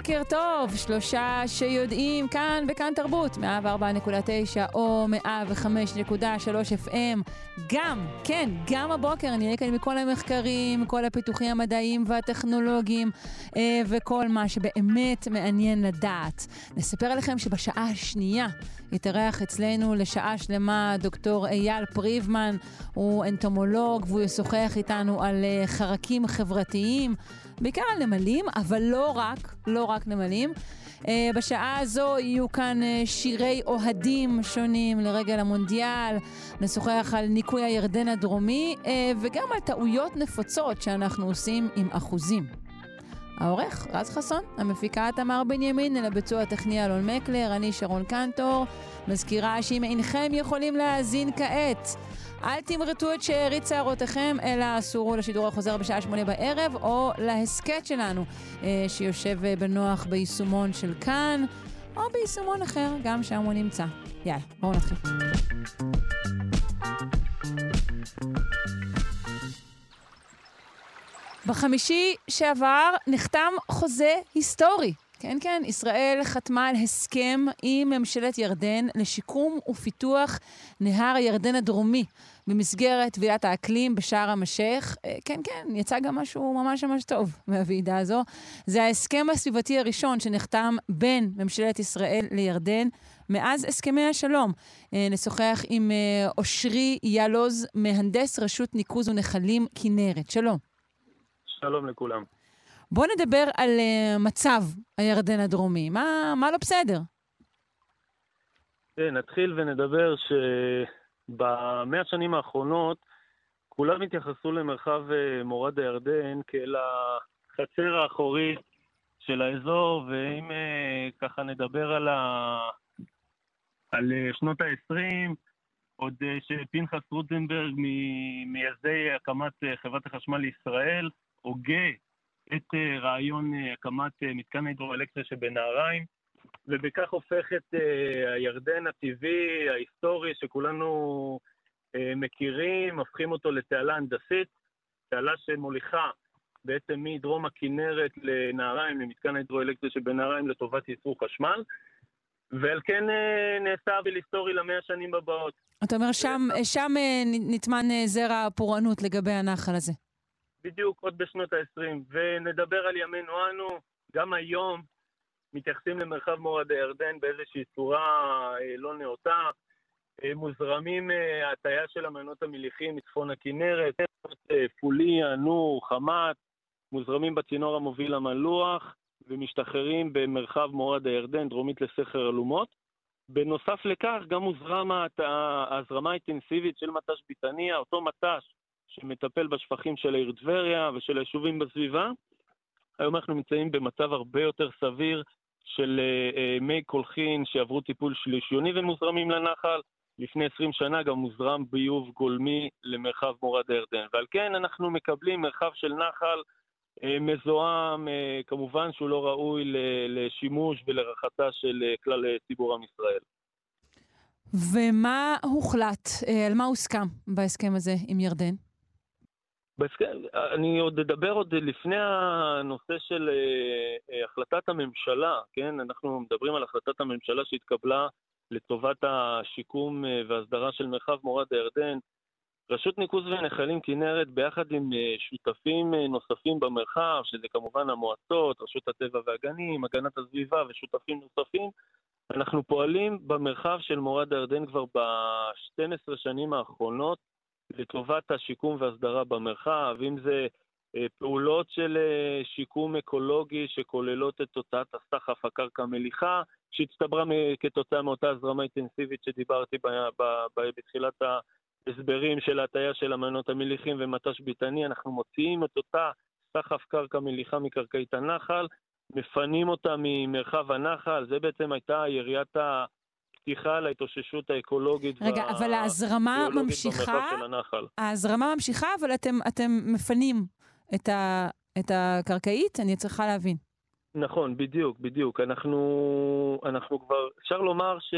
בוקר טוב, שלושה שיודעים כאן בכאן תרבות, 104.9 או 105.3 FM. גם, כן, גם הבוקר נראה כאן מכל המחקרים, כל הפיתוחים המדעיים והטכנולוגיים אה, וכל מה שבאמת מעניין לדעת. נספר לכם שבשעה השנייה יתארח אצלנו לשעה שלמה דוקטור אייל פריבמן, הוא אנטומולוג והוא ישוחח איתנו על אה, חרקים חברתיים. בעיקר על נמלים, אבל לא רק, לא רק נמלים. Uh, בשעה הזו יהיו כאן uh, שירי אוהדים שונים לרגל המונדיאל, נשוחח על ניקוי הירדן הדרומי uh, וגם על טעויות נפוצות שאנחנו עושים עם אחוזים. העורך, רז חסון, המפיקה תמר בנימין, אל הביצוע הטכני אלון מקלר, אני שרון קנטור, מזכירה שאם אינכם יכולים להאזין כעת אל תמרטו את שארית שערותיכם, אלא אסורו לשידור החוזר בשעה שמונה בערב, או להסכת שלנו, אה, שיושב אה, בנוח ביישומון של כאן, או ביישומון אחר, גם שם הוא נמצא. יאללה, בואו נתחיל. בחמישי שעבר נחתם חוזה היסטורי כן, כן, ישראל חתמה על הסכם עם ממשלת ירדן לשיקום ופיתוח נהר הירדן הדרומי במסגרת ועידת האקלים בשער המשך. אה, כן, כן, יצא גם משהו ממש ממש טוב מהוועידה הזו. זה ההסכם הסביבתי הראשון שנחתם בין ממשלת ישראל לירדן מאז הסכמי השלום. אה, נשוחח עם אה, אושרי יאלוז, מהנדס רשות ניקוז ונחלים כנרת. שלום. שלום לכולם. בואו נדבר על uh, מצב הירדן הדרומי. מה, מה לא בסדר? כן, נתחיל ונדבר שבמאה השנים האחרונות כולם התייחסו למרחב uh, מורד הירדן כאל החצר האחורית של האזור, ואם uh, ככה נדבר על, ה... על שנות ה-20, עוד שפנחס רוטנברג, ממייסדי הקמת חברת החשמל לישראל, הוגה את אה, רעיון אה, הקמת אה, מתקן ההידרואלקטרי שבנהריים, ובכך הופך את הירדן הטבעי, ההיסטורי, שכולנו מכירים, הופכים אותו לתעלה הנדסית, תעלה שמוליכה בעצם מדרום הכנרת לנהריים, למתקן ההידרואלקטרי שבנהריים לטובת ייצור חשמל. ועל כן נעשה עוול היסטורי למאה השנים הבאות. אתה אומר, שם, שם נטמן זרע הפורענות לגבי הנחל הזה. בדיוק, עוד בשנות ה-20. ונדבר על ימינו אנו, גם היום מתייחסים למרחב מורד הירדן באיזושהי צורה אה, לא נאותה. אה, מוזרמים אה, הטיה של המנות המליחים מצפון הכנרת, פוליה, נור, חמת, מוזרמים בצינור המוביל למלוח ומשתחררים במרחב מורד הירדן, דרומית לסכר אלומות. בנוסף לכך, גם מוזרם ההזרמה האינטנסיבית של מט"ש ביטניה, אותו מט"ש שמטפל בשפכים של העיר טבריה ושל היישובים בסביבה. היום אנחנו נמצאים במצב הרבה יותר סביר של uh, מי קולחין שעברו טיפול שלישיוני ומוזרמים לנחל. לפני 20 שנה גם מוזרם ביוב גולמי למרחב מורד הירדן. ועל כן אנחנו מקבלים מרחב של נחל uh, מזוהם, כמובן שהוא לא ראוי לשימוש ולרחתה של כלל ציבור עם ישראל. ומה הוחלט, על מה הוסכם בהסכם הזה עם ירדן? אני עוד אדבר עוד לפני הנושא של uh, uh, החלטת הממשלה, כן? אנחנו מדברים על החלטת הממשלה שהתקבלה לטובת השיקום uh, והסדרה של מרחב מורד הירדן. רשות ניקוז ונחלים כנרת ביחד עם שותפים נוספים במרחב, שזה כמובן המועצות, רשות הטבע והגנים, הגנת הסביבה ושותפים נוספים, אנחנו פועלים במרחב של מורד הירדן כבר ב-12 שנים האחרונות לטובת השיקום והסדרה במרחב, אם זה אה, פעולות של אה, שיקום אקולוגי שכוללות את תוצאת הסחף הקרקע מליחה, שהצטברה כתוצאה מאותה הזרמה אינטנסיבית שדיברתי בתחילת ההסברים של ההטייה של המנות המליחים ומט"ש ביתני, אנחנו מוציאים את אותה סחף קרקע מליחה מקרקעית הנחל, מפנים אותה ממרחב הנחל, זה בעצם הייתה יריית משליכה להתאוששות האקולוגית רגע, אבל ההזרמה ממשיכה. ההזרמה ממשיכה, אבל אתם, אתם מפנים את, ה, את הקרקעית? אני צריכה להבין. נכון, בדיוק, בדיוק. אנחנו, אנחנו כבר, אפשר לומר ש...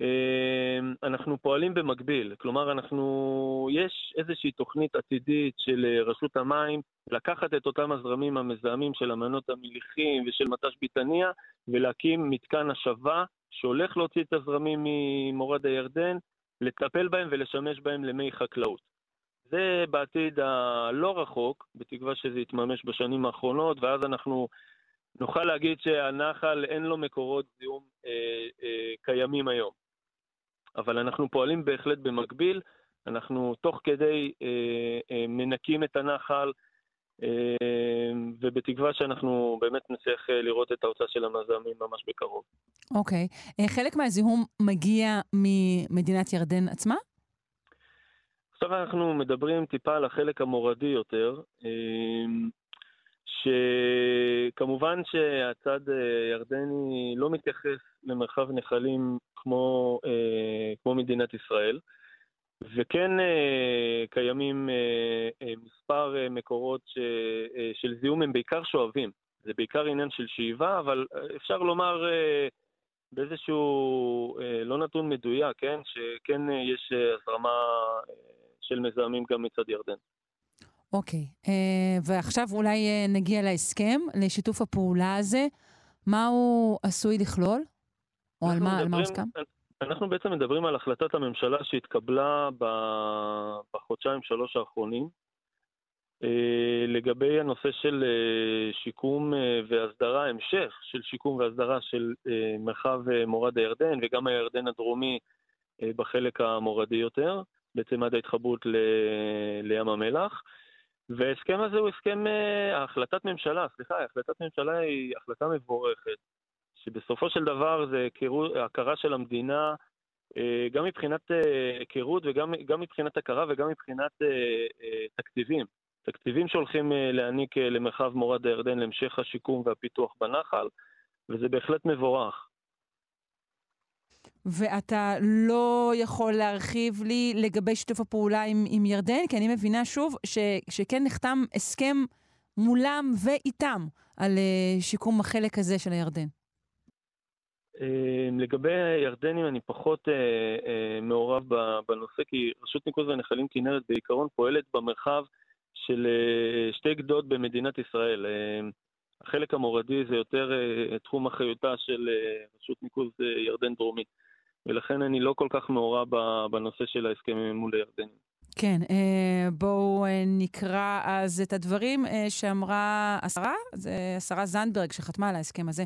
אה, אנחנו פועלים במקביל, כלומר אנחנו, יש איזושהי תוכנית עתידית של אה, רשות המים לקחת את אותם הזרמים המזהמים של המנות המליחים ושל מט"ש ביטניה ולהקים מתקן השבה שהולך להוציא את הזרמים ממורד הירדן, לטפל בהם ולשמש בהם למי חקלאות. זה בעתיד הלא רחוק, בתקווה שזה יתממש בשנים האחרונות, ואז אנחנו נוכל להגיד שהנחל אין לו מקורות זיהום אה, אה, קיימים היום. אבל אנחנו פועלים בהחלט במקביל, אנחנו תוך כדי אה, אה, מנקים את הנחל, אה, ובתקווה שאנחנו באמת נצליח לראות את ההוצאה של המזהמים ממש בקרוב. אוקיי. אה, חלק מהזיהום מגיע ממדינת ירדן עצמה? עכשיו אנחנו מדברים טיפה על החלק המורדי יותר, אה, שכמובן שהצד הירדני לא מתייחס למרחב נחלים כמו, אה, כמו מדינת ישראל, וכן אה, קיימים מספר מקורות ש, של זיהום, הם בעיקר שואבים. זה בעיקר עניין של שאיבה, אבל אפשר לומר באיזשהו לא נתון מדויק, כן? שכן יש הזרמה של מזהמים גם מצד ירדן. אוקיי, okay. uh, ועכשיו אולי uh, נגיע להסכם, לשיתוף הפעולה הזה. מה הוא עשוי לכלול? או על מה, על מה הוסכם? אנחנו בעצם מדברים על החלטת הממשלה שהתקבלה בחודשיים שלוש האחרונים, uh, לגבי הנושא של uh, שיקום uh, והסדרה, המשך של שיקום והסדרה של uh, מרחב uh, מורד הירדן וגם הירדן הדרומי uh, בחלק המורדי יותר, בעצם עד ההתחברות ל, לים המלח. וההסכם הזה הוא הסכם, אה, החלטת ממשלה, סליחה, החלטת ממשלה היא החלטה מבורכת, שבסופו של דבר זה הכרה של המדינה, אה, גם מבחינת אה, היכרות וגם מבחינת הכרה וגם מבחינת תקציבים. תקציבים שהולכים להעניק למרחב מורד הירדן להמשך השיקום והפיתוח בנחל, וזה בהחלט מבורך. ואתה לא יכול להרחיב לי לגבי שיתוף הפעולה עם, עם ירדן, כי אני מבינה שוב ש, שכן נחתם הסכם מולם ואיתם על uh, שיקום החלק הזה של הירדן. אה, לגבי הירדנים אני פחות uh, uh, מעורב בנושא, כי רשות ניקוז והנחלים כנרת בעיקרון פועלת במרחב של uh, שתי גדות במדינת ישראל. Uh, החלק המורדי זה יותר uh, תחום אחריותה של uh, רשות ניקוז uh, ירדן דרומית. ולכן אני לא כל כך מעורב בנושא של ההסכמים מול הירדנים. כן, אה, בואו אה, נקרא אז את הדברים אה, שאמרה השרה, זה השרה זנדברג שחתמה על ההסכם הזה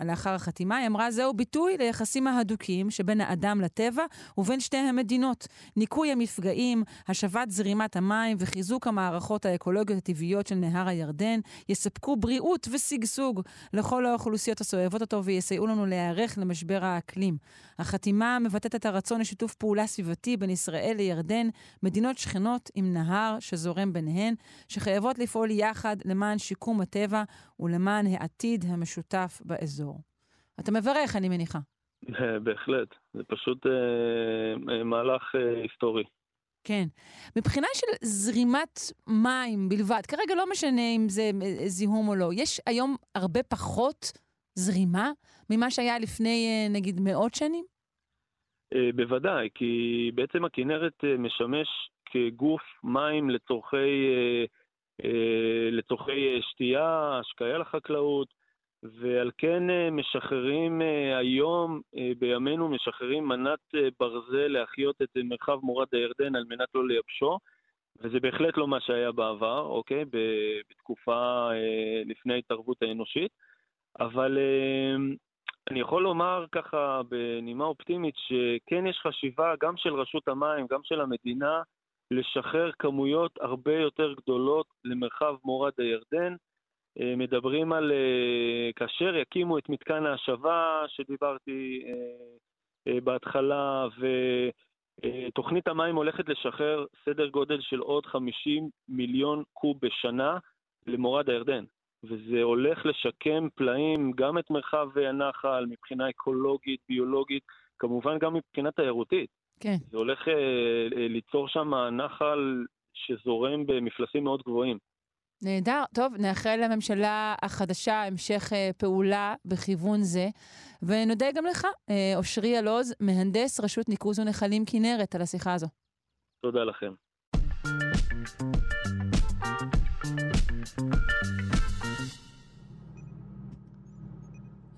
לאחר החתימה. היא אמרה, זהו ביטוי ליחסים ההדוקים שבין האדם לטבע ובין שתי המדינות. ניקוי המפגעים, השבת זרימת המים וחיזוק המערכות האקולוגיות הטבעיות של נהר הירדן יספקו בריאות ושגשוג לכל האוכלוסיות הסובבות אותו ויסייעו לנו להיערך למשבר האקלים. החתימה מבטאת את הרצון לשיתוף פעולה סביבתי בין ישראל לירדן, מדינות שכנות עם נהר שזורם ביניהן, שחייבות לפעול יחד למען שיקום הטבע ולמען העתיד המשותף באזור. אתה מברך, אני מניחה. בהחלט, זה פשוט אה, אה, מהלך אה, היסטורי. כן. מבחינה של זרימת מים בלבד, כרגע לא משנה אם זה אה, זיהום או לא, יש היום הרבה פחות זרימה ממה שהיה לפני, אה, נגיד, מאות שנים? אה, בוודאי, כי בעצם הכנרת משמש כגוף מים לצורכי אה, לצורכי אה, שתייה, השקיה לחקלאות, ועל כן אה, משחררים היום, בימינו, משחררים מנת ברזל להחיות את מרחב מורד הירדן על מנת לא לייבשו, וזה בהחלט לא מה שהיה בעבר, אוקיי? בתקופה לפני ההתערבות האנושית, אבל אני יכול לומר ככה בנימה אופטימית שכן יש חשיבה גם של רשות המים, גם של המדינה, לשחרר כמויות הרבה יותר גדולות למרחב מורד הירדן. אה, מדברים על אה, כאשר יקימו את מתקן ההשבה שדיברתי אה, בהתחלה, ותוכנית המים הולכת לשחרר סדר גודל של עוד 50 מיליון קוב בשנה למורד הירדן. וזה הולך לשקם פלאים, גם את מרחב הנחל מבחינה אקולוגית, ביולוגית, כמובן גם מבחינה תיירותית. כן. זה הולך אה, ליצור שם נחל שזורם במפלסים מאוד גבוהים. נהדר. טוב, נאחל לממשלה החדשה המשך אה, פעולה בכיוון זה. ונודה גם לך, אה, אושרי אלוז, מהנדס רשות ניקוז ונחלים כנרת, על השיחה הזו. תודה לכם.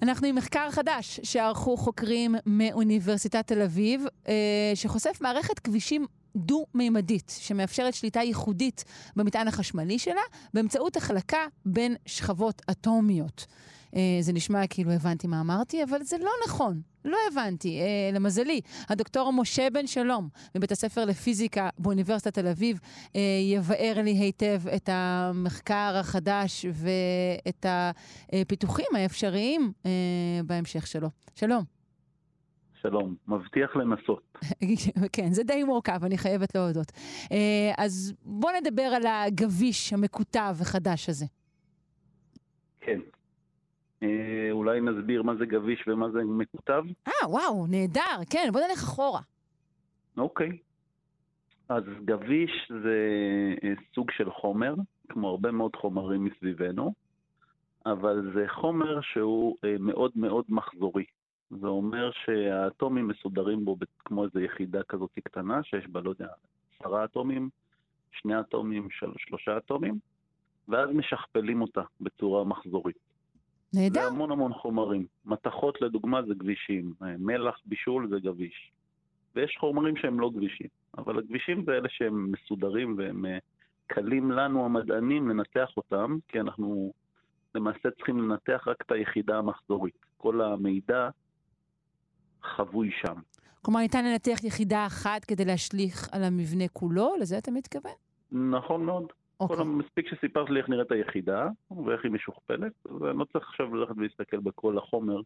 אנחנו עם מחקר חדש שערכו חוקרים מאוניברסיטת תל אביב, אה, שחושף מערכת כבישים דו-מימדית, שמאפשרת שליטה ייחודית במטען החשמלי שלה, באמצעות החלקה בין שכבות אטומיות. אה, זה נשמע כאילו הבנתי מה אמרתי, אבל זה לא נכון. לא הבנתי. אה, למזלי, הדוקטור משה בן שלום, מבית הספר לפיזיקה באוניברסיטת תל אביב, אה, יבאר לי היטב את המחקר החדש ואת הפיתוחים האפשריים אה, בהמשך שלו. שלום. שלום, מבטיח לנסות. כן, זה די מורכב, אני חייבת להודות. אה, אז בוא נדבר על הגביש המקוטב החדש הזה. כן. אה, אולי נסביר מה זה גביש ומה זה מקוטב? אה, וואו, נהדר. כן, בוא נלך אחורה. אוקיי. אז גביש זה אה, סוג של חומר, כמו הרבה מאוד חומרים מסביבנו, אבל זה חומר שהוא אה, מאוד מאוד מחזורי. זה אומר שהאטומים מסודרים בו כמו איזו יחידה כזאת קטנה, שיש בה, לא יודע, עשרה אטומים, שני אטומים, של, שלושה אטומים, ואז משכפלים אותה בצורה מחזורית. נהדר. זה המון המון חומרים. מתכות לדוגמה זה גבישים, מלח, בישול זה גביש. ויש חומרים שהם לא גבישים, אבל הגבישים זה אלה שהם מסודרים והם אה, קלים לנו המדענים לנתח אותם, כי אנחנו למעשה צריכים לנתח רק את היחידה המחזורית. כל המידע חבוי שם. כלומר, ניתן לנתח יחידה אחת כדי להשליך על המבנה כולו? לזה אתה מתכוון? נכון מאוד. אוקיי. כל מספיק שסיפרת לי איך נראית היחידה, ואיך היא משוכפלת, ואני לא צריך עכשיו ללכת ולהסתכל בכל החומר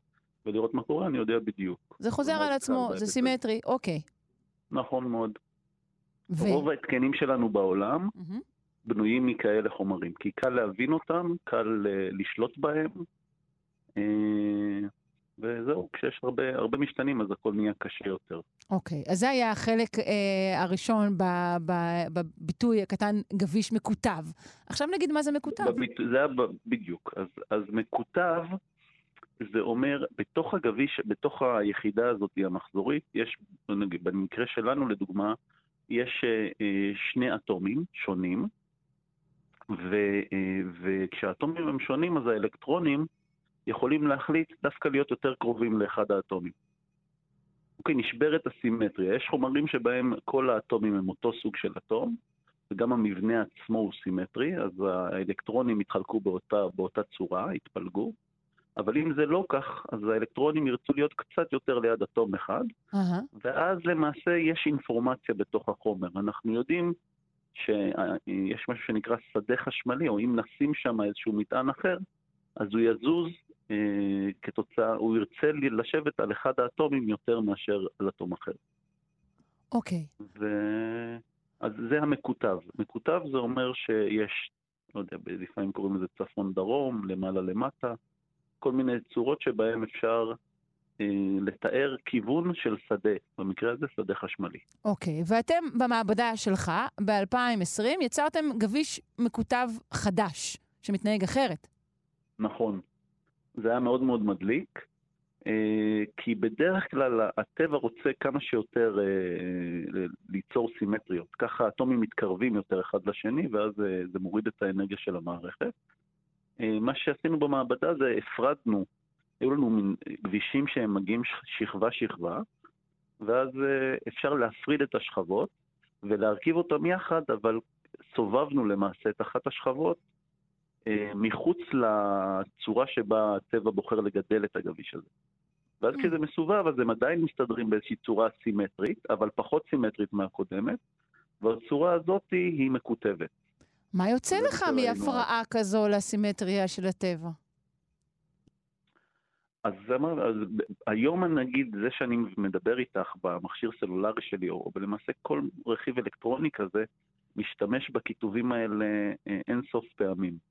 ולראות מה קורה, אני יודע בדיוק. זה חוזר על עצמו, זה סימטרי, אוקיי. נכון מאוד. ו... רוב ההתקנים שלנו בעולם מהמם. בנויים מכאלה חומרים, כי קל להבין אותם, קל אה, לשלוט בהם, אה, וזהו, כשיש הרבה, הרבה משתנים אז הכל נהיה קשה יותר. אוקיי, אז זה היה החלק אה, הראשון ב, ב, בביטוי הקטן גביש מקוטב. עכשיו נגיד מה זה מקוטב. בביט... זה היה ב... בדיוק. אז, אז מקוטב, זה אומר, בתוך הגביש, בתוך היחידה הזאת המחזורית, יש, נגיד, במקרה שלנו לדוגמה, יש אה, אה, שני אטומים שונים, ו, אה, וכשהאטומים הם שונים, אז האלקטרונים יכולים להחליט דווקא להיות יותר קרובים לאחד האטומים. אוקיי, נשברת הסימטריה. יש חומרים שבהם כל האטומים הם אותו סוג של אטום, וגם המבנה עצמו הוא סימטרי, אז האלקטרונים יתחלקו באותה, באותה צורה, יתפלגו. אבל אם זה לא כך, אז האלקטרונים ירצו להיות קצת יותר ליד אטום אחד, אהה, ואז למעשה יש אינפורמציה בתוך החומר. אנחנו יודעים שיש משהו שנקרא שדה חשמלי, או אם נשים שם איזשהו מטען אחר, אז הוא יזוז כתוצאה, הוא ירצה לשבת על אחד האטומים יותר מאשר על אטום אחר. אוקיי. ו... אז זה המקוטב. מקוטב זה אומר שיש, לא יודע, לפעמים קוראים לזה צפון-דרום, למעלה-למטה, כל מיני צורות שבהן אפשר אה, לתאר כיוון של שדה, במקרה הזה שדה חשמלי. אוקיי, ואתם במעבדה שלך, ב-2020, יצרתם גביש מקוטב חדש, שמתנהג אחרת. נכון. זה היה מאוד מאוד מדליק, אה, כי בדרך כלל הטבע רוצה כמה שיותר אה, ליצור סימטריות. ככה האטומים מתקרבים יותר אחד לשני, ואז אה, זה מוריד את האנרגיה של המערכת. מה שעשינו במעבדה זה הפרדנו, היו לנו מין כבישים שהם מגיעים שכבה-שכבה, ואז אפשר להפריד את השכבות ולהרכיב אותם יחד, אבל סובבנו למעשה את אחת השכבות מחוץ לצורה שבה הטבע בוחר לגדל את הגביש הזה. ואז Mm. כשזה מסובב, אז הם עדיין מסתדרים באיזושהי צורה סימטרית, אבל פחות סימטרית מהקודמת, והצורה הזאת היא מקוטבת. מה יוצא לך מהפרעה כזו לסימטריה של הטבע? אז, אמר, אז היום נגיד, זה שאני מדבר איתך במכשיר סלולרי שלי, או למעשה כל רכיב אלקטרוני כזה, משתמש בכיתובים האלה אה, אין סוף פעמים.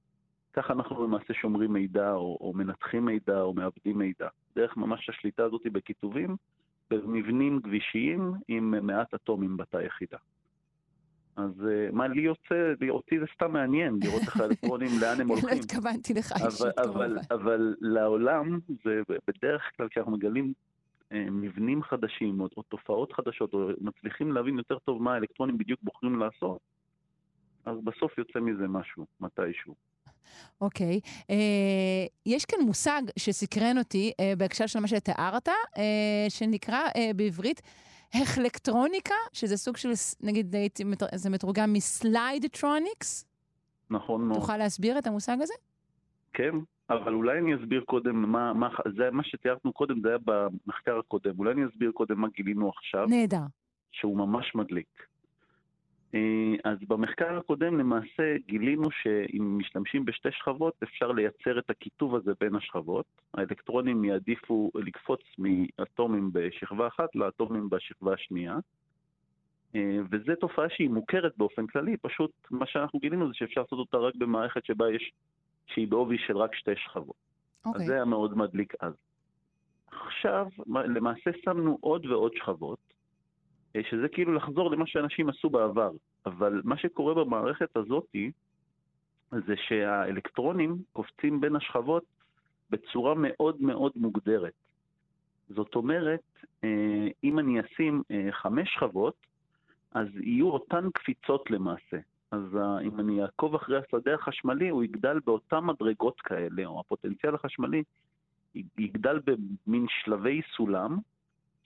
ככה אנחנו למעשה שומרים מידע, או, או מנתחים מידע, או מעבדים מידע. דרך ממש השליטה הזאת בכיתובים, במבנים גבישיים עם מעט אטומים בתא יחידה. אז uh, מה לי יוצא, אותי זה סתם מעניין לראות איך האלקטרונים, לאן הם לא הולכים. התכוונתי לך אישית, כמובן. אבל לעולם, זה בדרך כלל כשאנחנו מגלים אה, מבנים חדשים או, או תופעות חדשות, או מצליחים להבין יותר טוב מה האלקטרונים בדיוק בוחרים לעשות, אז בסוף יוצא מזה משהו, מתישהו. אוקיי. אה, יש כאן מושג שסקרן אותי אה, בהקשר של מה שתיארת, אה, שנקרא אה, בעברית החלקטרוניקה, שזה סוג של, נגיד, זה מתורגם מ slidetronics. נכון מאוד. תוכל להסביר את המושג הזה? כן, אבל אולי אני אסביר קודם מה, מה, זה מה שתיארנו קודם, זה היה במחקר הקודם. אולי אני אסביר קודם מה גילינו עכשיו, נהדר. שהוא ממש מדליק. אה, אז במחקר הקודם למעשה גילינו שאם משתמשים בשתי שכבות אפשר לייצר את הקיטוב הזה בין השכבות. האלקטרונים יעדיפו לקפוץ מאטומים בשכבה אחת לאטומים בשכבה השנייה. אה, וזו תופעה שהיא מוכרת באופן כללי, פשוט מה שאנחנו גילינו זה שאפשר לעשות אותה רק במערכת שבה יש, שהיא בעובי של רק שתי שכבות. אז אוקיי. זה היה מאוד מדליק אז. עכשיו, למעשה שמנו עוד ועוד שכבות, שזה כאילו לחזור למה שאנשים עשו בעבר. אבל מה שקורה במערכת הזאתי, זה שהאלקטרונים קופצים בין השכבות בצורה מאוד מאוד מוגדרת. זאת אומרת, אה, אם אני אשים אה, חמש שכבות, אז יהיו אותן קפיצות למעשה. אז אה, אם אני אעקוב אחרי השדה החשמלי, הוא יגדל באותן מדרגות כאלה, או הפוטנציאל החשמלי יגדל במין שלבי סולם,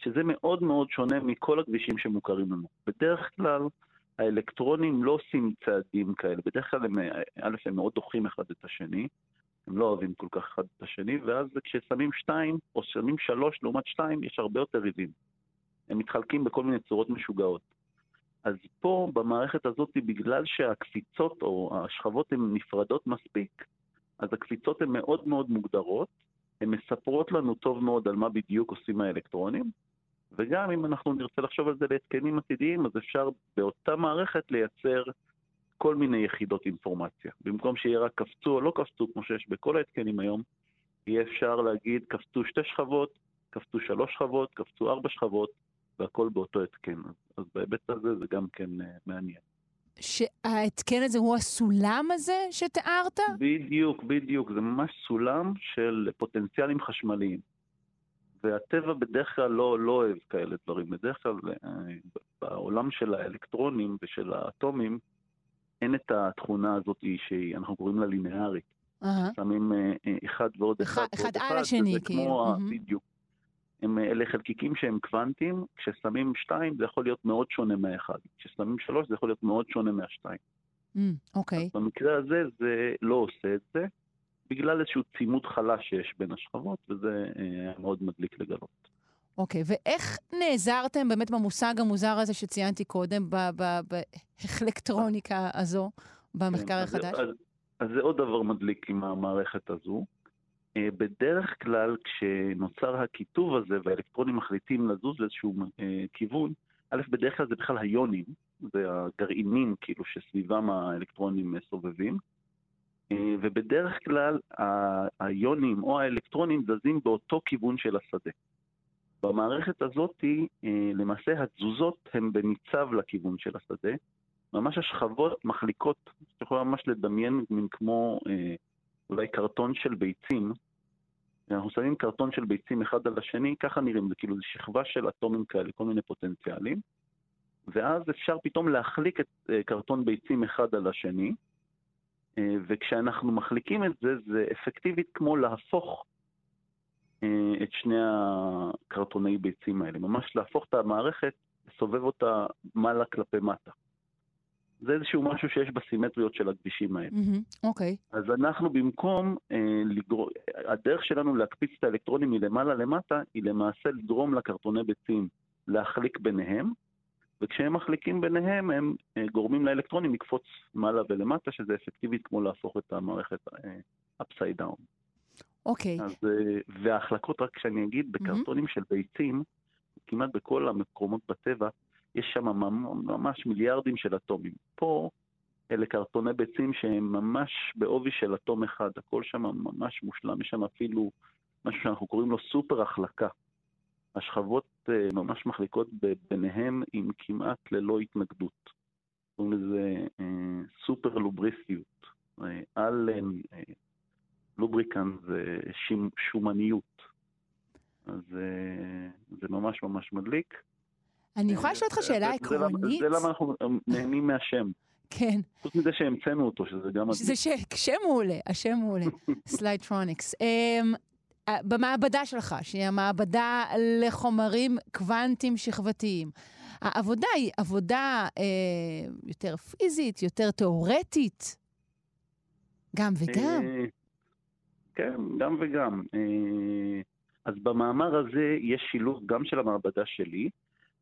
שזה מאוד מאוד שונה מכל הכבישים שמוכרים לנו. בדרך כלל, האלקטרונים לא עושים צעדים כאלה, בדרך כלל הם, א', הם מאוד דוחים אחד את השני, הם לא אוהבים כל כך אחד את השני, ואז כששמים שתיים, או שמים שלוש לעומת שתיים, יש הרבה יותר ריבים. הם מתחלקים בכל מיני צורות משוגעות. אז פה, במערכת הזאת, בגלל שהקפיצות או השכבות הן נפרדות מספיק, אז הקפיצות הן מאוד מאוד מוגדרות, הן מספרות לנו טוב מאוד על מה בדיוק עושים האלקטרונים, וגם אם אנחנו נרצה לחשוב על זה להתקנים עתידיים, אז אפשר באותה מערכת לייצר כל מיני יחידות אינפורמציה. במקום שיהיה רק קפצו או לא קפצו, כמו שיש בכל ההתקנים היום, יהיה אפשר להגיד קפצו שתי שכבות, קפצו שלוש שכבות, קפצו ארבע שכבות, והכל באותו התקן. אז, אז בהיבט הזה זה גם כן uh, מעניין. שההתקן הזה הוא הסולם הזה שתיארת? בדיוק, בדיוק. זה ממש סולם של פוטנציאלים חשמליים. והטבע בדרך כלל לא, לא אוהב כאלה דברים. בדרך כלל אה, בעולם של האלקטרונים ושל האטומים אין את התכונה הזאת שאנחנו קוראים לה לינארית. אהה. שמים אה, אה, אחד ועוד אחד, אחד- ועוד אחד על השני, כאילו. כמו, מהמם. בדיוק. הם, אלה חלקיקים שהם קוונטיים, כששמים שתיים זה יכול להיות מאוד שונה מהאחד. כששמים שלוש זה יכול להיות מאוד שונה מהשתיים. אמ, אוקיי. במקרה הזה זה לא עושה את זה, בגלל איזשהו צימוד חלש שיש בין השכבות, וזה אה, היה מאוד מדליק לגלות. אוקיי, ואיך נעזרתם באמת במושג המוזר הזה שציינתי קודם, ב- ב- בהחלקטרוניקה הזו, במחקר כן, אז- החדש? אז, אז זה עוד דבר מדליק עם המערכת הזו. אה, בדרך כלל כשנוצר הקיטוב הזה והאלקטרונים מחליטים לזוז לאיזשהו אה, כיוון, א', בדרך כלל זה בכלל היונים, זה הגרעינים כאילו שסביבם האלקטרונים סובבים, ובדרך כלל היונים או האלקטרונים זזים באותו כיוון של השדה. במערכת הזאת, אה, למעשה התזוזות הן בניצב לכיוון של השדה. ממש השכבות מחליקות, את יכולה ממש לדמיין מין כמו אה, אולי קרטון של ביצים. אנחנו שמים קרטון של ביצים אחד על השני, ככה נראים, זה כאילו שכבה של אטומים כאלה, כל מיני פוטנציאלים. ואז אפשר פתאום להחליק את אה, קרטון ביצים אחד על השני, אה, וכשאנחנו מחליקים את זה, זה אפקטיבית כמו להפוך אה, את שני הקרטוני ביצים האלה. ממש להפוך את המערכת, לסובב אותה מעלה כלפי מטה. זה איזשהו משהו שיש בסימטריות של הכבישים האלה. אוקיי. אז אנחנו במקום אה, לגרום, הדרך שלנו להקפיץ את האלקטרונים מלמעלה למטה, היא למעשה לגרום לקרטוני ביצים להחליק ביניהם, וכשהם מחליקים ביניהם, הם אה, גורמים לאלקטרונים לקפוץ מעלה ולמטה, שזה אפקטיבית כמו להפוך את המערכת אה, upside down. אוקיי. אז, אה, וההחלקות, רק שאני אגיד, בקרטונים של ביצים, כמעט בכל המקומות בטבע, יש שם ממש מיליארדים של אטומים. פה אלה קרטוני ביצים שהם ממש בעובי של אטום אחד, הכל שם ממש מושלם, יש שם אפילו משהו שאנחנו קוראים לו סופר החלקה. השכבות אה, ממש מחליקות ביניהם עם כמעט ללא התנגדות. קוראים לזה אה, סופר לובריסטיות, אה, על לובריקן זה שומניות. אז זה ממש ממש מדליק. אני יכולה לשאול אותך שאלה עקרונית? זה למה אנחנו נהנים מהשם. כן. חוץ מזה שהמצאנו אותו, שזה גם... זה שם מעולה, השם מעולה, slidetronics. במעבדה שלך, שהיא המעבדה לחומרים קוונטיים שכבתיים, העבודה היא עבודה אה, יותר פיזית, יותר תיאורטית? גם וגם? אה, כן, גם וגם. אה, אז במאמר הזה יש שילוב גם של המעבדה שלי,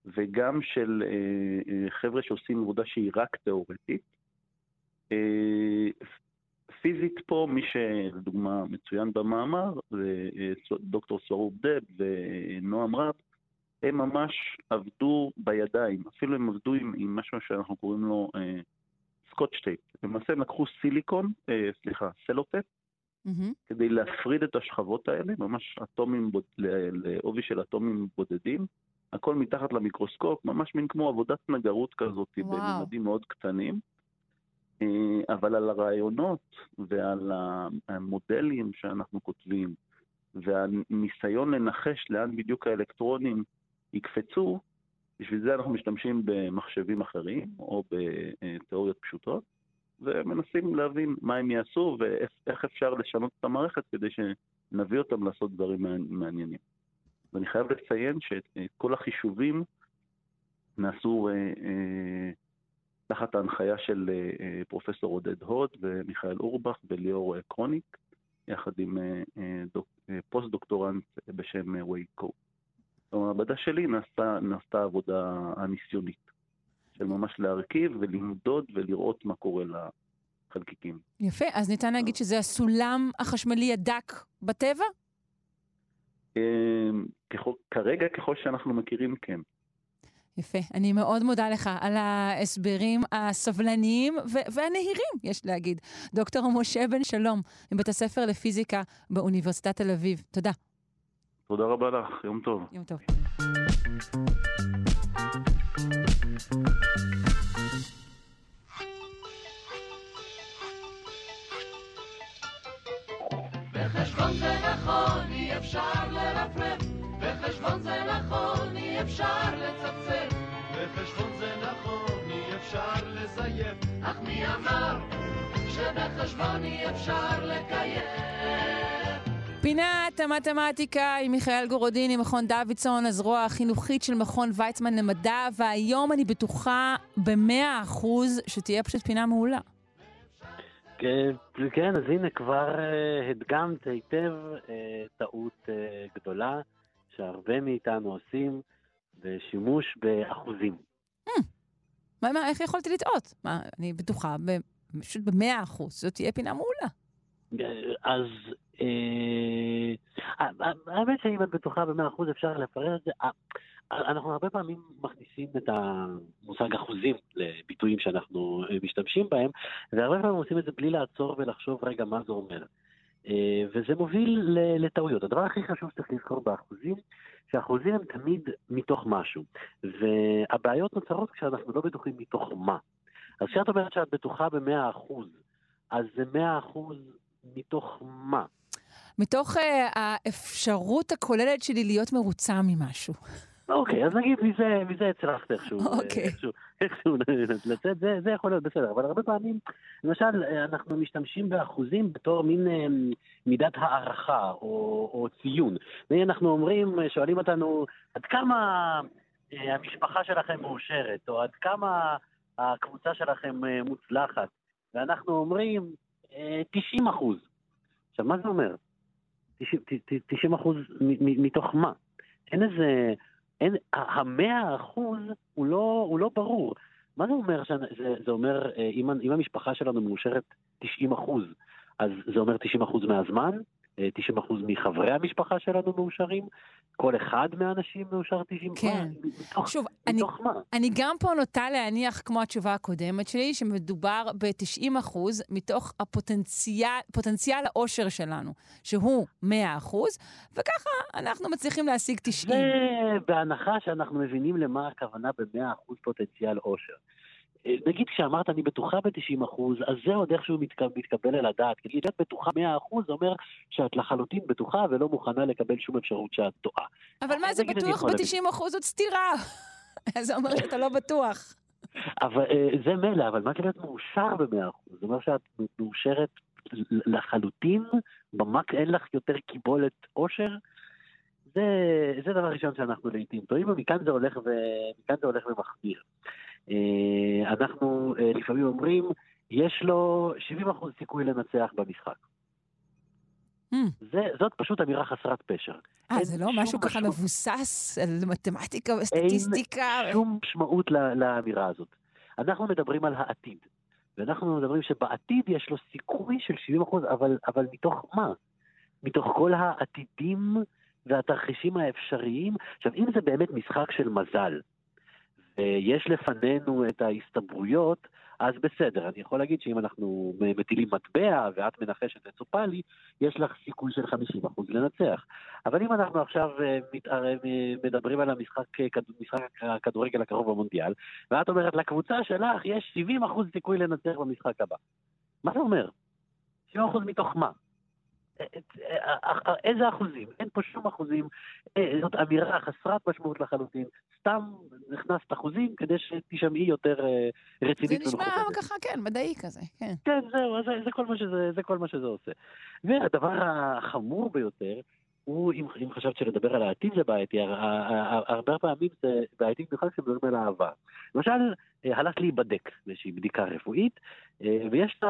וגם של אה, חבר'ה שעושים עבודה שהיא רק תיאורטית. אה, פיזית פה, מי שלדוגמה מצוין במאמר, זה דוקטור סורוב דב ונועם רב, הם ממש עבדו בידיים, אפילו הם עבדו עם, עם משהו שאנחנו קוראים לו אה, scotch tape. למעשה הם לקחו סיליקון, אה, סליחה, סלוטייפ, mm-hmm. כדי להפריד את השכבות האלה, ממש אטומים, בוד, לעובי של אטומים בודדים, הכל מתחת למיקרוסקופ, ממש מין כמו עבודת נגרות כזאת, בממדים מאוד קטנים. אה, אבל על הרעיונות ועל המודלים שאנחנו כותבים, והניסיון לנחש לאן בדיוק האלקטרונים יקפצו, בשביל זה אנחנו משתמשים במחשבים אחרים או בתיאוריות פשוטות, ומנסים להבין מה הם יעשו ואיך אפשר לשנות את המערכת כדי שנביא אותם לעשות דברים מעניינים. ואני חייב לציין שאת כל החישובים נעשו אה, אה, תחת ההנחיה של אה, פרופסור עודד הוד ומיכאל אורבך וליאור קרוניק, יחד עם פוסט-דוקטורנט בשם וייד קו. במעבדה שלי נעשתה, נעשתה עבודה הניסיונית, של ממש להרכיב ולמדוד ולראות מה קורה לחלקיקים. יפה, אז ניתן להגיד שזה ההתקן החשמלי הדק בטבע? כרגע, ככל שאנחנו מכירים, כן. יפה. אני מאוד מודה לך על ההסברים הסבלניים והנהירים, יש להגיד. דוקטור משה בן שלום, מבית הספר לפיזיקה באוניברסיטת תל אביב. תודה. תודה רבה לך, יום טוב. יום טוב. בחשבון זה נכון, אי אפשר לרפרף בחשבון זה נכון, אי אפשר לצפצף. בחשבון זה נכון, אי אפשר לזייף. אך מי אמר שבחשבון אי אפשר לקיים? פינת המתמטיקה עם מיכאל גורודיני, מכון דוידסון, הזרוע החינוכית של מכון ויצמן למדע, והיום אני בטוחה במאה אחוז שתהיה פשוט פינה מעולה. כן, כן אז הנה כבר uh, הדגמת היטב uh, טעות uh, גדולה. שהרבה מאיתנו עושים בשימוש באחוזים. Hmm. מה, מה, איך יכולתי לטעות? מה, אני בטוחה, פשוט במאה אחוז, זאת תהיה פינה מעולה. אז אה, האמת שאם את בטוחה במאה אחוז אפשר לפרט את זה. אה, אנחנו הרבה פעמים מכניסים את המושג אחוזים לביטויים שאנחנו אה, משתמשים בהם, והרבה פעמים עושים את זה בלי לעצור ולחשוב רגע מה זה אומר. אה, וזה מוביל לטעויות. הדבר הכי חשוב שצריך לזכור באחוזים, שאחוזים הם תמיד מתוך משהו. והבעיות נוצרות כשאנחנו לא בטוחים מתוך מה. אז כשאת אומרת שאת בטוחה במאה אחוז, אז זה מאה אחוז מתוך מה? מתוך uh, האפשרות הכוללת שלי להיות מרוצה ממשהו. אוקיי, אז נגיד מזה, מזה הצלחת איכשהו, אוקיי. איכשהו, איכשהו לצאת, זה, זה יכול להיות בסדר, אבל הרבה פעמים, למשל, אנחנו משתמשים באחוזים בתור מין אה, מידת הערכה או, או ציון. אנחנו אומרים, שואלים אותנו, עד כמה אה, המשפחה שלכם מאושרת, או עד כמה הקבוצה שלכם אה, מוצלחת, ואנחנו אומרים, 90 אחוז. עכשיו, מה זה אומר? 90 אחוז מתוך מה? אין איזה... אין, המאה אחוז הוא לא, הוא לא ברור. מה זה אומר? שזה, זה אומר, אה, אם, אם המשפחה שלנו מאושרת 90 אחוז, אז זה אומר 90 אחוז מהזמן? 90% מחברי המשפחה שלנו מאושרים, כל אחד מהאנשים מאושר 90 כן. מתוך, שוב, מתוך אני, מה? אני גם פה נוטה להניח, כמו התשובה הקודמת שלי, שמדובר ב-90 אחוז מתוך הפוטנציאל האושר שלנו, שהוא 100 אחוז, וככה אנחנו מצליחים להשיג 90. זה בהנחה שאנחנו מבינים למה הכוונה ב-100 אחוז פוטנציאל אושר. נגיד כשאמרת אני בטוחה ב-90 אחוז, אז זה עוד איכשהו מתקבל על הדעת. כי להיות בטוחה 100 אחוז זה אומר שאת לחלוטין בטוחה ולא מוכנה לקבל שום אפשרות שאת טועה. אבל מה זה בטוח ב-90 אחוז זאת סתירה? זה אומר שאתה לא בטוח. אבל אה, זה מילא, אבל מה להיות מאושר ב-100 אחוז? זה אומר שאת מאושרת לחלוטין, במק אין לך יותר קיבולת עושר. זה, זה דבר ראשון שאנחנו לעיתים טועים, ומכאן זה הולך, ו... זה הולך ומחמיר. אה, אנחנו אה, לפעמים אומרים, יש לו 70% סיכוי לנצח במשחק. Mm. זה, זאת פשוט אמירה חסרת פשר. אה, זה לא משהו ככה מבוסס על מתמטיקה וסטטיסטיקה? אין שום משמעות לאמירה הזאת. אנחנו מדברים על העתיד, ואנחנו מדברים שבעתיד יש לו סיכוי של 70%, אבל, אבל מתוך מה? מתוך כל העתידים והתרחישים האפשריים. עכשיו, אם זה באמת משחק של מזל, ויש לפנינו את ההסתברויות, אז בסדר, אני יכול להגיד שאם אנחנו מטילים מטבע ואת מנחשת וצופה לי, יש לך סיכוי של 50% לנצח. אבל אם אנחנו עכשיו אה, מתערב, אה, מדברים על המשחק, אה, משחק הכדורגל הקרוב במונדיאל, ואת אומרת לקבוצה שלך יש 70% סיכוי לנצח במשחק הבא. מה זה אומר? 70% מתוך מה? איזה אחוזים? אין פה שום אחוזים, אה, זאת אמירה חסרת משמעות לחלוטין. סתם הכנסת אחוזים כדי שתשמעי יותר אה, רצינית. זה נשמע ככה, כן, מדעי כזה, כן. כן, זהו, זה, זה, כל שזה, זה כל מה שזה עושה. והדבר החמור ביותר, הוא, אם, אם חשבת שלדבר על העתיד זה בעייתי, הרבה פעמים זה בעייתי במיוחד כשמדברים על אהבה. למשל, אה, הלכת להיבדק באיזושהי בדיקה רפואית, אה, ויש לה,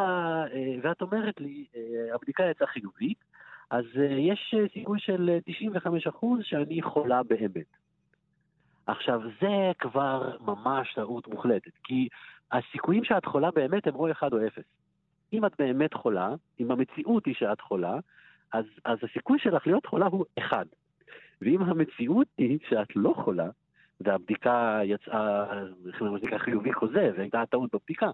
אה, ואת אומרת לי, הבדיקה יצאה חיובית, אז יש סיכוי של 95% שאני חולה באמת. עכשיו, זה כבר ממש טעות מוחלטת, כי הסיכויים שאת חולה באמת הם או 1 או 0. אם את באמת חולה, אם המציאות היא שאת חולה, אז, אז הסיכוי שלך להיות חולה הוא 1. ואם המציאות היא שאת לא חולה, והבדיקה יצאה, איך אומרים, בדיקה חיובי כוזב, והייתה טעות בבדיקה,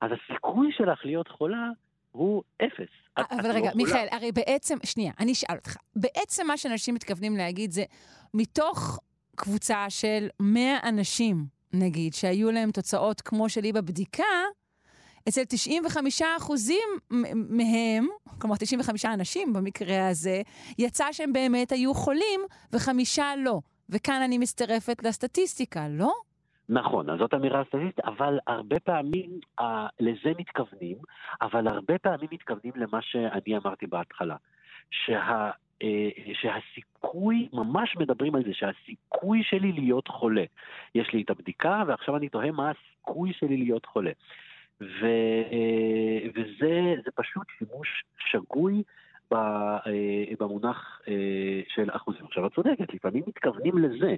אז הסיכוי שלך להיות חולה הוא אפס. אבל רגע, לא מיכאל, הרי בעצם, שנייה, אני אשאל אותך. בעצם מה שאנשים מתכוונים להגיד זה, מתוך קבוצה של 100 אנשים, נגיד, שהיו להם תוצאות כמו שלי בבדיקה, אצל 95 אחוזים מהם, כלומר 95 אנשים במקרה הזה, יצא שהם באמת היו חולים וחמישה לא. וכאן אני מצטרפת לסטטיסטיקה, לא? נכון, אז זאת אמירה סטטיסטית, אבל הרבה פעמים אה, לזה מתכוונים, אבל הרבה פעמים מתכוונים למה שאני אמרתי בהתחלה, שה, אה, שהסיכוי, ממש מדברים על זה, שהסיכוי שלי להיות חולה, יש לי את הבדיקה ועכשיו אני תוהה מה הסיכוי שלי להיות חולה. ו, אה, וזה פשוט שימוש שגוי אה, במונח אה, של אחוזים. עכשיו, את צודקת, לפעמים מתכוונים לזה.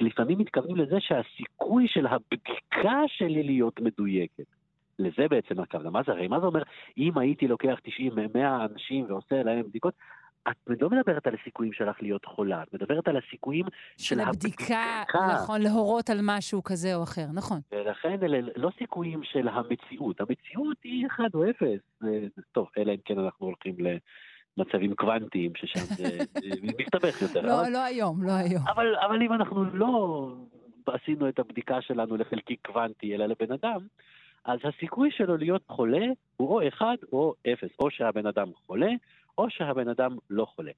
לפעמים מתכוונים לזה שהסיכוי של הבדיקה שלי להיות מדויקת. לזה בעצם הכוונה. מה זה הרי? מה זה אומר, אם הייתי לוקח 90, 100 אנשים ועושה להם בדיקות, את לא מדברת על הסיכויים שלך להיות חולה, את מדברת על הסיכויים של, של הבדיקה. נכון, להורות על משהו כזה או אחר, נכון. ולכן אלה לא סיכויים של המציאות. המציאות היא 1 או 0. טוב, אלא אם כן אנחנו הולכים למצבים קוונטיים, ששם זה מסתבך יותר. לא, אבל... לא היום, לא היום. אבל, אבל אם אנחנו לא עשינו את הבדיקה שלנו לחלקיק קוונטי, אלא לבן אדם, אז הסיכוי שלו להיות חולה הוא או 1 או 0. או שהבן אדם חולה, או שהבן אדם לא חולה.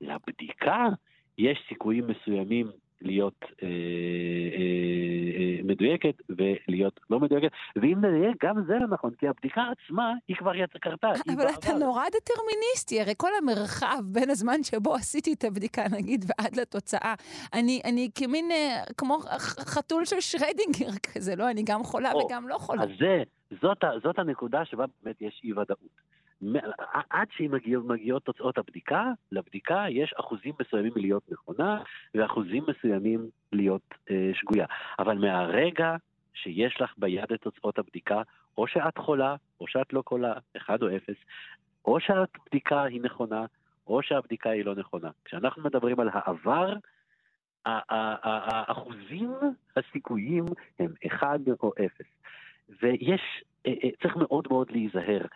לבדיקה יש סיכויים מסוימים להיות אה, אה, אה, מדויקת ולהיות לא מדויקת, ואם נדייק, גם זה לא נכון, כי הבדיקה עצמה היא כבר יצא קרתה. אבל אתה בעבר. נורא דטרמיניסטי, הרי כל המרחב בין הזמן שבו עשיתי את הבדיקה, נגיד, ועד לתוצאה, אני, אני כמין, אה, כמו חתול של שרדינגר כזה, לא? אני גם חולה או, וגם לא חולה. אז זה, זאת, זאת הנקודה שבה באמת יש אי ודאות. עד שמגיעות תוצאות הבדיקה, לבדיקה יש אחוזים מסוימים להיות נכונה ואחוזים מסוימים להיות אה, שגויה. אבל מהרגע שיש לך ביד את תוצאות הבדיקה, או שאת חולה, או שאת לא חולה, אחד או אפס, או שהבדיקה היא נכונה, או שהבדיקה היא לא נכונה. כשאנחנו מדברים על העבר, האחוזים הסיכויים הם 1 או 0. ויש, אה, אה, צריך מאוד מאוד להיזהר,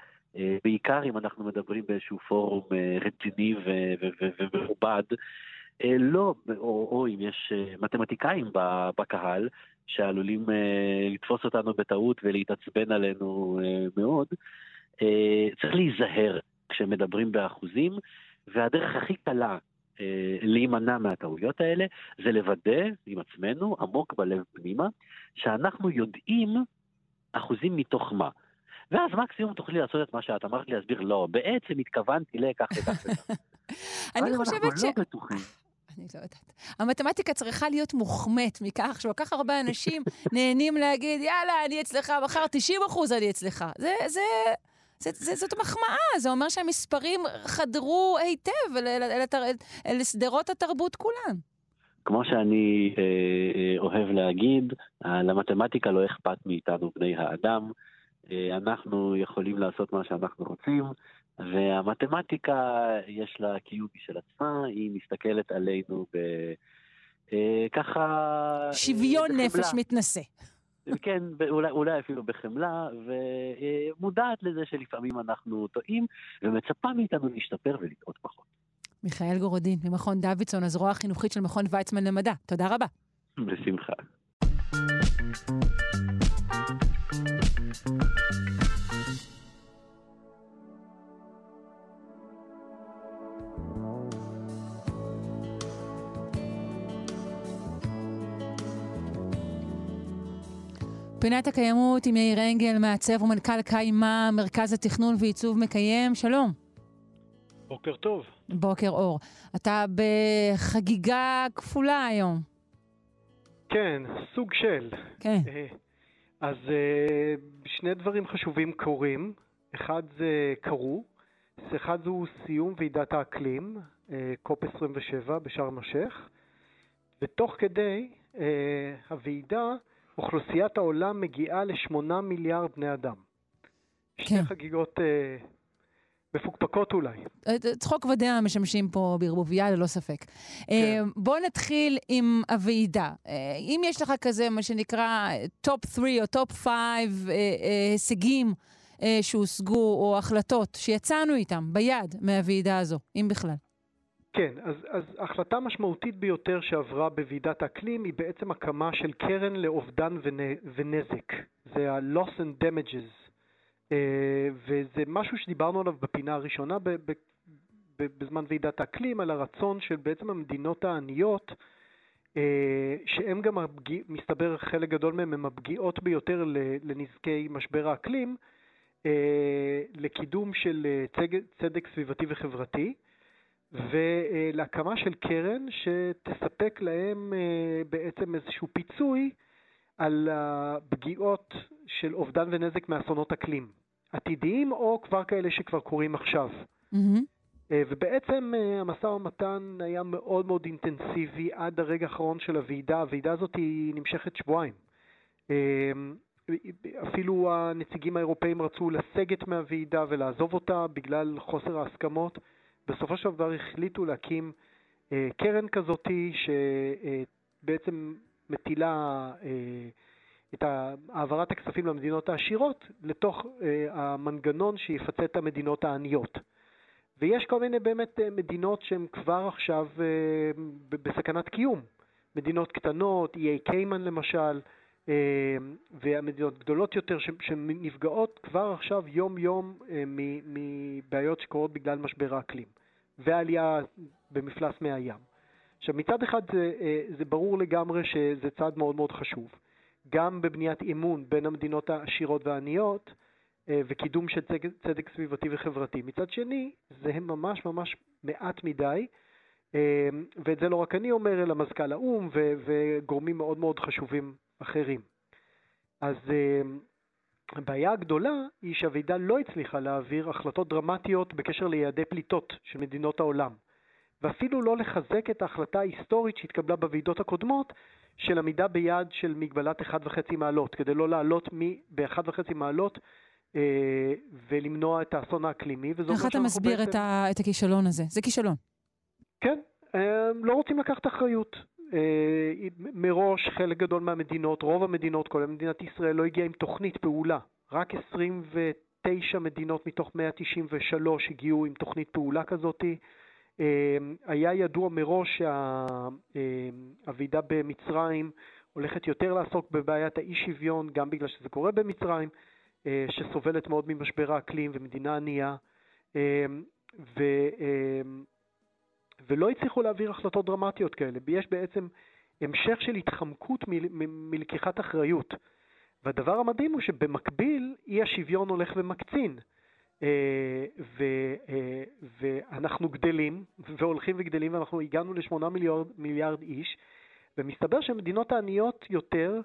בעיקר אם אנחנו מדברים באיזשהו פורום רציני ומכובד, לא, או, או אם יש מתמטיקאים בקהל שעלולים לתפוס אותנו בטעות ולהתעצבן עלינו מאוד, צריך להיזהר כשמדברים באחוזים, והדרך הכי קלה להימנע מהטעויות האלה זה לוודא עם עצמנו, עמוק בלב פנימה, שאנחנו יודעים אחוזים מתוך מה. ואז מקסימום תוכלי לעשות את מה שאת אמרת לי להסביר, לא, בעצם התכוונתי לכך וכך וכך. אני חושבת ש... לא בטוחים. אני לא יודעת. המתמטיקה צריכה להיות מוחמאת מכך שכל כך הרבה אנשים נהנים להגיד, יאללה, אני אצלך, מחר 90 אחוז אני אצלך. זה, זה, זה, זה, זאת מחמאה, זה אומר שהמספרים חדרו היטב אל, אל, אל, אל, אל שדרות התרבות כולן. כמו שאני אה, אה, אוהב להגיד, למתמטיקה לא אכפת מאיתנו בני האדם, אנחנו יכולים לעשות מה שאנחנו רוצים, והמתמטיקה יש לה קיום משל עצמה, היא מסתכלת עלינו ב... אה, ככה... אה, שוויון בחמלה. נפש מתנשא. כן, אולי, אולי אפילו בחמלה, ומודעת לזה שלפעמים אנחנו טועים, ומצפה מאיתנו להשתפר ולטעות פחות. מיכאל גורודין, ממכון דוידסון, הזרוע החינוכית של מכון ויצמן למדע. תודה רבה. בשמחה. פינת הקיימות עם יאיר אנגל, מעצב ומנכ"ל קיימה, מרכז התכנון ועיצוב מקיים. שלום. בוקר טוב. בוקר אור. אתה בחגיגה כפולה היום. כן, סוג של. כן. אה, אז אה, שני דברים חשובים קורים. אחד זה קרו, אחד זהו סיום ועידת האקלים, אה, קופ 27 בשארם א-שייח, ותוך כדי הוועידה אוכלוסיית העולם מגיעה לשמונה מיליארד בני אדם. כן. שתי חגיגות מפוקפקות אולי. אה, צחוק ודמע משמשים פה בערבוביה ללא ספק. כן. בוא נתחיל עם הוועידה. אה, אם יש לך כזה, מה שנקרא top 3 או top 5 הישגים שהושגו, או החלטות שיצאנו איתם ביד מהוועידה הזו, אם בכלל. כן, אז, אז החלטה משמעותית ביותר שעברה בוועידת האקלים היא בעצם הקמה של קרן לאובדן ונזק. זה ה-loss and damages אה, וזה משהו שדיברנו עליו בפינה הראשונה בזמן ועידת האקלים, על הרצון של בעצם המדינות העניות, אה, שהן גם, מסתבר חלק גדול מהן הן הפגיעות ביותר לנזקי משבר האקלים, אה, לקידום של צדק סביבתי וחברתי, ולהקמה של קרן שתספק להם בעצם איזשהו פיצוי על הפגיעות של אובדן ונזק מאסונות אקלים, עתידיים או כבר כאלה שכבר קורים עכשיו. Mm-hmm. ובעצם אה, המשא ומתן היה מאוד מאוד אינטנסיבי עד הרגע האחרון של הוועידה. הוועידה הזאת היא נמשכת שבועיים. אה, אפילו הנציגים האירופאים רצו לסגת מהוועידה ולעזוב אותה בגלל חוסר ההסכמות. בסופו של דבר החליטו להקים קרן כזאתי שבעצם מטילה אה, את העברת הכספים למדינות העשירות לתוך אה, המנגנון שיפצה את המדינות העניות. ויש כל מיני באמת אה, מדינות שהן כבר עכשיו בסכנת קיום. מדינות קטנות, איי קיימן למשל, והמדינות גדולות יותר שנפגעות כבר עכשיו יום-יום מבעיות שקורות בגלל משבר האקלים ועלייה במפלס מי הים. עכשיו מצד אחד זה, אה, זה ברור לגמרי שזה צעד מאוד מאוד חשוב, גם בבניית אמון בין המדינות העשירות והעניות אה, וקידום של צדק, צדק סביבתי וחברתי. מצד שני, זה ממש ממש מעט מדי, אה, ואת זה לא רק אני אומר, אלא מזכ"ל האו"ם וגורמים מאוד מאוד חשובים אחרים. אז הבעיה הגדולה היא שהוועידה לא הצליחה להעביר החלטות דרמטיות בקשר ליעדי פליטות של מדינות העולם. ואפילו לא לחזק את ההחלטה ההיסטורית שהתקבלה בוועידות הקודמות של עמידה ביעד של מגבלת 1.5 מעלות, כדי לא לעלות ב-1.5 מעלות ולמנוע את האסון האקלימי. איך אתה מסביר בעצם... את, ה... את הכישלון הזה? זה כישלון. כן, לא רוצים לקחת אחריות. מראש חלק גדול מהמדינות, רוב המדינות, כולל מדינת ישראל, לא הגיעה עם תוכנית פעולה. רק 29 מדינות מתוך 193 הגיעו עם תוכנית פעולה כזאת. היה ידוע מראש שהוועידה במצרים הולכת יותר לעסוק בבעיית האי שוויון, גם בגלל שזה קורה במצרים, שסובלת מאוד ממשבר האקלים ומדינה ענייה, ו, ולא הצליחו להעביר החלטות דרמטיות כאלה. יש בעצם המשך של התחמקות מלקיחת אחריות. והדבר המדהים הוא שבמקביל אי השוויון הולך ומקצין. ו, ואנחנו גדלים, והולכים וגדלים, ואנחנו הגענו ל-8 מיליארד, מיליארד איש, ומסתבר שהמדינות העניות יותר,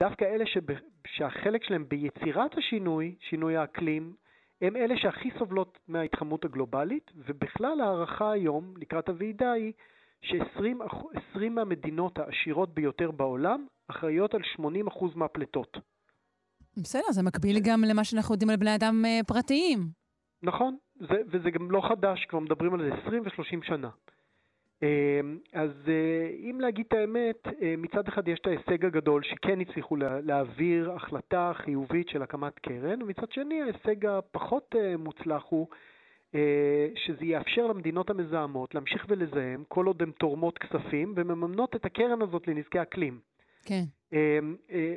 דווקא אלה שב, שהחלק שלהם ביצירת השינוי, שינוי האקלים, הם אלה שהכי סובלות מההתחממות הגלובלית, ובכלל ההערכה היום, לקראת הוועידה, היא ש-20 מהמדינות העשירות ביותר בעולם אחראיות על 80% מהפליטות. בסדר, זה מקביל גם למה שאנחנו יודעים על בני אדם אה, פרטיים. נכון, זה, וזה גם לא חדש, כבר מדברים על זה 20 ו-30 שנה. אה, אז אה, אם להגיד את האמת, מצד אחד יש את ההישג הגדול שכן הצליחו להעביר החלטה חיובית של הקמת קרן, ומצד שני ההישג הפחות מוצלח הוא שזה יאפשר למדינות המזהמות להמשיך ולזהם כל עוד הן תורמות כספים ומממנות את הקרן הזאת לנזקי אקלים. כן. אמ, אה,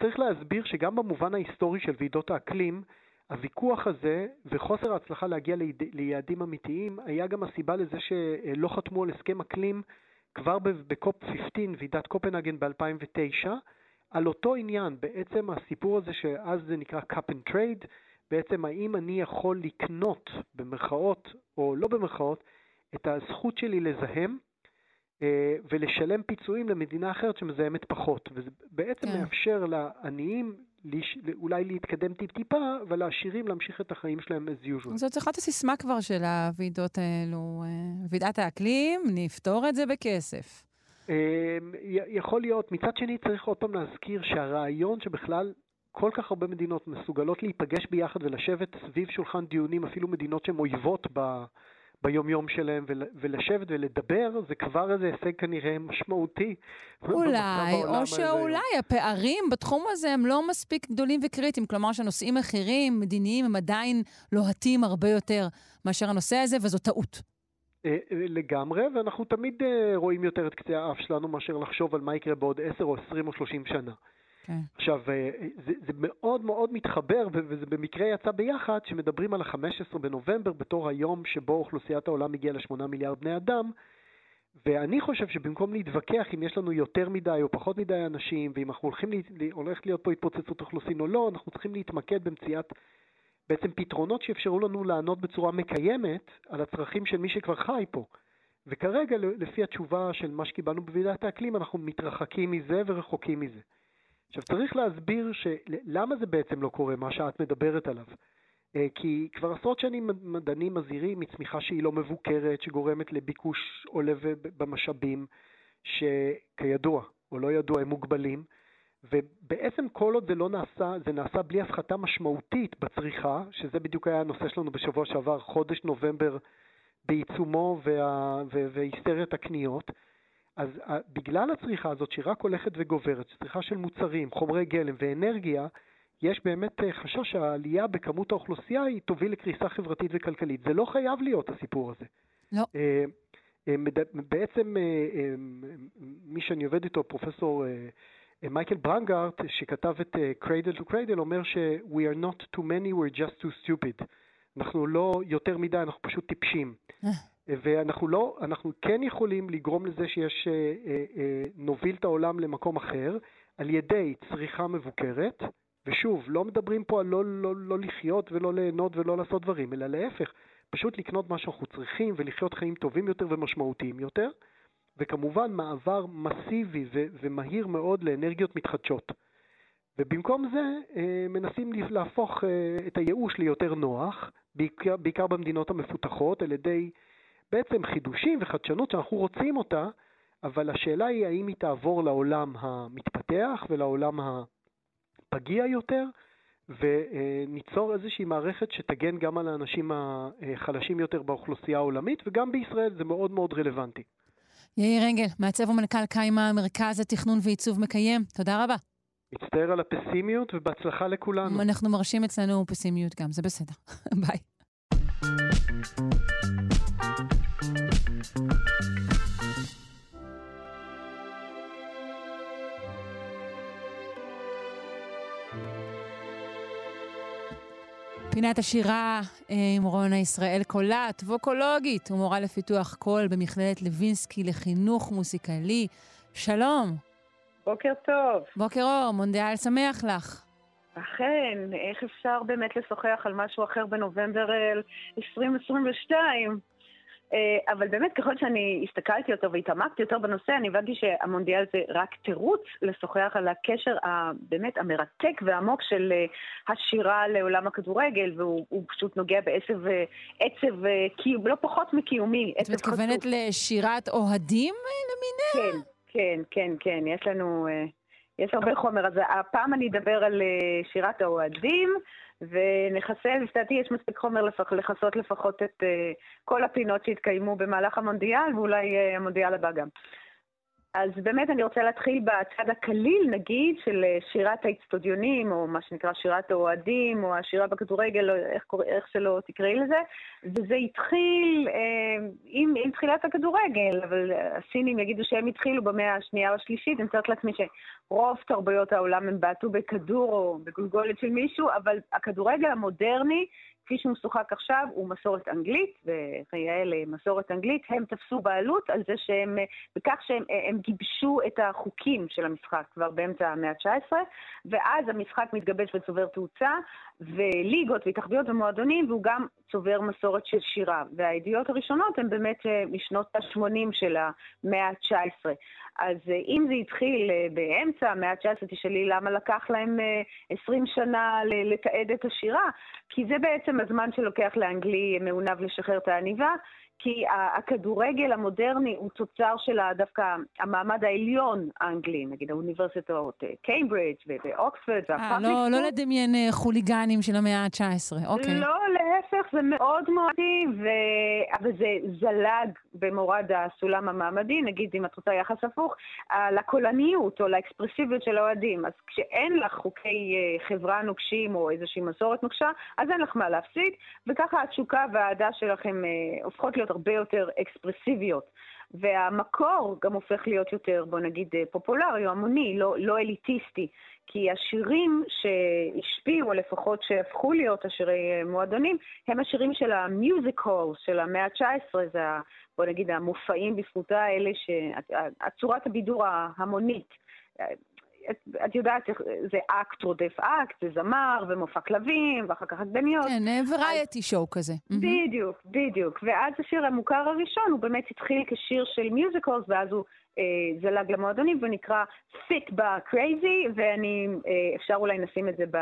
צריך להסביר שגם במובן ההיסטורי של ועידות האקלים, הוויכוח הזה וחוסר ההצלחה להגיע ליעדים אמיתיים היה גם הסיבה לזה שלא חתמו על הסכם אקלים כבר בקופ 15, ועידת קופנהגן ב-2009, על אותו עניין, בעצם הסיפור הזה שאז זה נקרא cap and trade, בעצם האם אני יכול לקנות במרכאות או לא במרכאות את הזכות שלי לזהם אה, ולשלם פיצויים למדינה אחרת שמזהמת פחות. וזה בעצם כן. מאפשר לעניים. אולי להתקדם טיפ-טיפה, ולעשירים להמשיך את החיים שלהם as usual. זאת צריכה את הסיסמה כבר של הוועידות האלו. אה, ועידת האקלים, נפתור את זה בכסף. אה, יכול להיות. מצד שני, צריך עוד פעם להזכיר שהרעיון שבכלל כל כך הרבה מדינות מסוגלות להיפגש ביחד ולשבת סביב שולחן דיונים, אפילו מדינות שהן אויבות ב... ביומיום שלהם ולשבת ולדבר, זה כבר איזה הישג כנראה משמעותי. אולי, או שאולי הפערים בתחום הזה הם לא מספיק גדולים וקריטיים. כלומר שנושאים אחרים, מדיניים, הם עדיין לוהטים הרבה יותר מאשר הנושא הזה, וזו טעות. אה, אה, לגמרי, ואנחנו תמיד אה, רואים יותר את קצה האף שלנו מאשר לחשוב על מה יקרה בעוד 10 או 20 או 30 שנה. כן. עכשיו, אה, זה, זה מאוד מאוד מתחבר, וזה במקרה יצא ביחד, שמדברים על ה-15 בנובמבר בתור היום שבו אוכלוסיית העולם הגיעה ל-8 מיליארד בני אדם, ואני חושב שבמקום להתווכח אם יש לנו יותר מדי או פחות מדי אנשים, ואם אנחנו הולכים, הולכת להיות פה התפוצצות אוכלוסין או לא, אנחנו צריכים להתמקד במציאת בעצם פתרונות שיאפשרו לנו לענות בצורה מקיימת על הצרכים של מי שכבר חי פה. וכרגע, לפי התשובה של מה שקיבלנו בוועידת האקלים, אנחנו מתרחקים מזה ורחוקים מזה. עכשיו צריך להסביר למה זה בעצם לא קורה, מה שאת מדברת עליו. אה, כי כבר עשרות שנים מדענים מזהירים מצמיחה שהיא לא מבוקרת, שגורמת לביקוש עולה במשאבים, שכידוע או לא ידוע הם מוגבלים, ובעצם כל עוד זה לא נעשה, זה נעשה בלי הפחתה משמעותית בצריכה, שזה בדיוק היה הנושא שלנו בשבוע שעבר, חודש נובמבר בעיצומו והיסטריית הקניות, אז אה, בגלל הצריכה הזאת שרק הולכת וגוברת, צריכה של מוצרים, חומרי גלם ואנרגיה, יש באמת אה, חשש שהעלייה בכמות האוכלוסייה היא תוביל לקריסה חברתית וכלכלית. זה לא חייב להיות הסיפור הזה. לא. אה, בעצם מי שאני עובד איתו, פרופסור מייקל ברנגארט, שכתב את Cradle to Cradle, אומר ש- We are not too many, we're just too stupid. אנחנו לא יותר מדי, אנחנו פשוט טיפשים. ואנחנו לא, אנחנו כן יכולים לגרום לזה שיש, אה, אה, אה, נוביל את העולם למקום אחר על ידי צריכה מבוקרת, ושוב, לא מדברים פה על לא, לא, לא לחיות ולא ליהנות ולא לעשות דברים, אלא להפך, פשוט לקנות מה שאנחנו צריכים ולחיות חיים טובים יותר ומשמעותיים יותר, וכמובן מעבר מסיבי ו- ומהיר מאוד לאנרגיות מתחדשות. ובמקום זה מנסים להפוך את הייאוש ליותר נוח, בעיקר, בעיקר במדינות המפותחות, על ידי בעצם חידושים וחדשנות שאנחנו רוצים אותה, אבל השאלה היא האם היא תעבור לעולם המתפתח ולעולם הפגיע יותר, וניצור איזושהי מערכת שתגן גם על האנשים החלשים יותר באוכלוסייה העולמית, וגם בישראל זה מאוד מאוד רלוונטי. יאיר רגל, מעצב ומנכ"ל קיימה, מרכז התכנון ועיצוב מקיים, תודה רבה. מצטער על הפסימיות ובהצלחה לכולנו. אנחנו מרשים אצלנו פסימיות גם, זה בסדר. ביי. פינת השירה אה, עם רונה ישראל קולט, ווקולוגית ומורה לפיתוח קול במכללת לוינסקי לחינוך מוסיקלי. שלום. בוקר טוב. בוקר אור, מונדיאל שמח לך. אכן, איך אפשר באמת לשוחח על משהו אחר בנובמבר 2022? אה, אבל באמת, ככל שאני הסתכלתי יותר והתעמקתי יותר בנושא, אני הבנתי שהמונדיאל זה רק תירוץ לשוחח על הקשר הבאמת המרתק והעמוק של אה, השירה לעולם הכדורגל, והוא פשוט נוגע בעצב אה, עצב, לא פחות מקיומי. את מתכוונת לשירת אוהדים למיניה? כן, כן, כן, כן, יש לנו... יש הרבה חומר, אז הפעם אני אדבר על שירת האוהדים. ונחסל, לדעתי יש מספיק חומר לכסות לפחות את uh, כל הפינות שהתקיימו במהלך המונדיאל, ואולי uh, המונדיאל הבא גם. אז באמת אני רוצה להתחיל בצד הקליל, נגיד, של אה, שירת האצטדיונים, או מה שנקרא שירת האוהדים, או השירה בכדורגל, או איך, איך שלא תקראי לזה. וזה התחיל אה, עם, עם תחילת הכדורגל, אבל הסינים יגידו שהם התחילו במאה השנייה או השלישית, אני מתארת לעצמי שרוב תרבויות העולם הם בעטו בכדור או בגולגולת של מישהו, אבל הכדורגל המודרני כפי שהוא משוחק עכשיו, הוא מסורת אנגלית, וכיאה מסורת אנגלית, הם תפסו בעלות על זה שהם, בכך שהם גיבשו את החוקים של המשחק כבר באמצע המאה ה-19, ואז המשחק מתגבש וצובר תאוצה, וליגות והתאחדויות ומועדונים, והוא גם צובר מסורת של שירה. והידיעות הראשונות הן באמת אה, משנות ה-80 של המאה ה-19. אז אה, אם זה התחיל אה, באמצע המאה ה-19, תשאלי למה לקח להם 20 שנה לתעד את השירה, כי זה בעצם הזמן שלוקח לאנגלי מעונב לשחרר את העניבה, כי הכדורגל המודרני הוא תוצר של דווקא המעמד העליון האנגלי, נגיד האוניברסיטאות קיימברידג' ואוקספורד והפאבליק. לא, לא לדמיין אה, חוליגנים של המאה ה-19, אוקיי. לא, להפך, זה מאוד מועדי, ו... אבל זה זלג במורד הסולם המעמדי, נגיד אם את רוצה יחס הפוך, לקולניות או לאקספרסיביות של האוהדים. אז כשאין לך חוקי אה, חברה נוקשים או איזושהי מסורת נוקשה, אז אין לך מה להפסיד, וככה התשוקה והאהדה שלכם אה, הופכות להיות הרבה יותר אקספרסיביות. והמקור גם הופך להיות יותר, בוא נגיד, אה, פופולרי או המוני, לא, לא אליטיסטי. כי השירים שהשפיעו, או לפחות שהפכו להיות השירי אה, מועדונים, הם השירים של ה music hall של המאה ה-19, זה, בוא נגיד, המופעים בפרוטה האלה, צורת הבידור ההמונית. את, את יודעת, זה אקט רודף אקט, זה זמר ומופע כלבים, ואחר כך עקדניות. כן, variety show כזה. בדיוק, בדיוק. ואז השיר המוכר הראשון, הוא באמת התחיל כשיר של musicals, ואז הוא אה, זלג למועדונים, ונקרא Fit ב-Crazy, ואני, אה, אפשר אולי נשים את זה ב...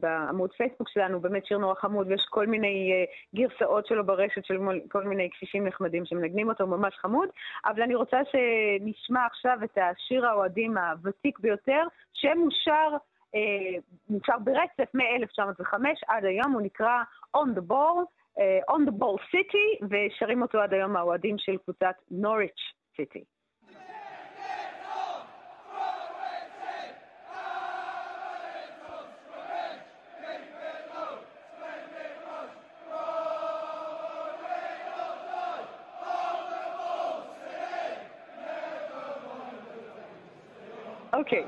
בעמוד פייסבוק שלנו, באמת שיר נורא חמוד, ויש כל מיני uh, גרסאות שלו ברשת של כל מיני קשישים נחמדים שמנגנים אותו, ממש חמוד. אבל אני רוצה שנשמע עכשיו את השיר האוהדים הוותיק ביותר, שמושר uh, מושר ברצף מ-1905 עד היום, הוא נקרא On the Ball, uh, On the Ball City, ושרים אותו עד היום האוהדים של קבוצת נוריץ' סיטי. אוקיי.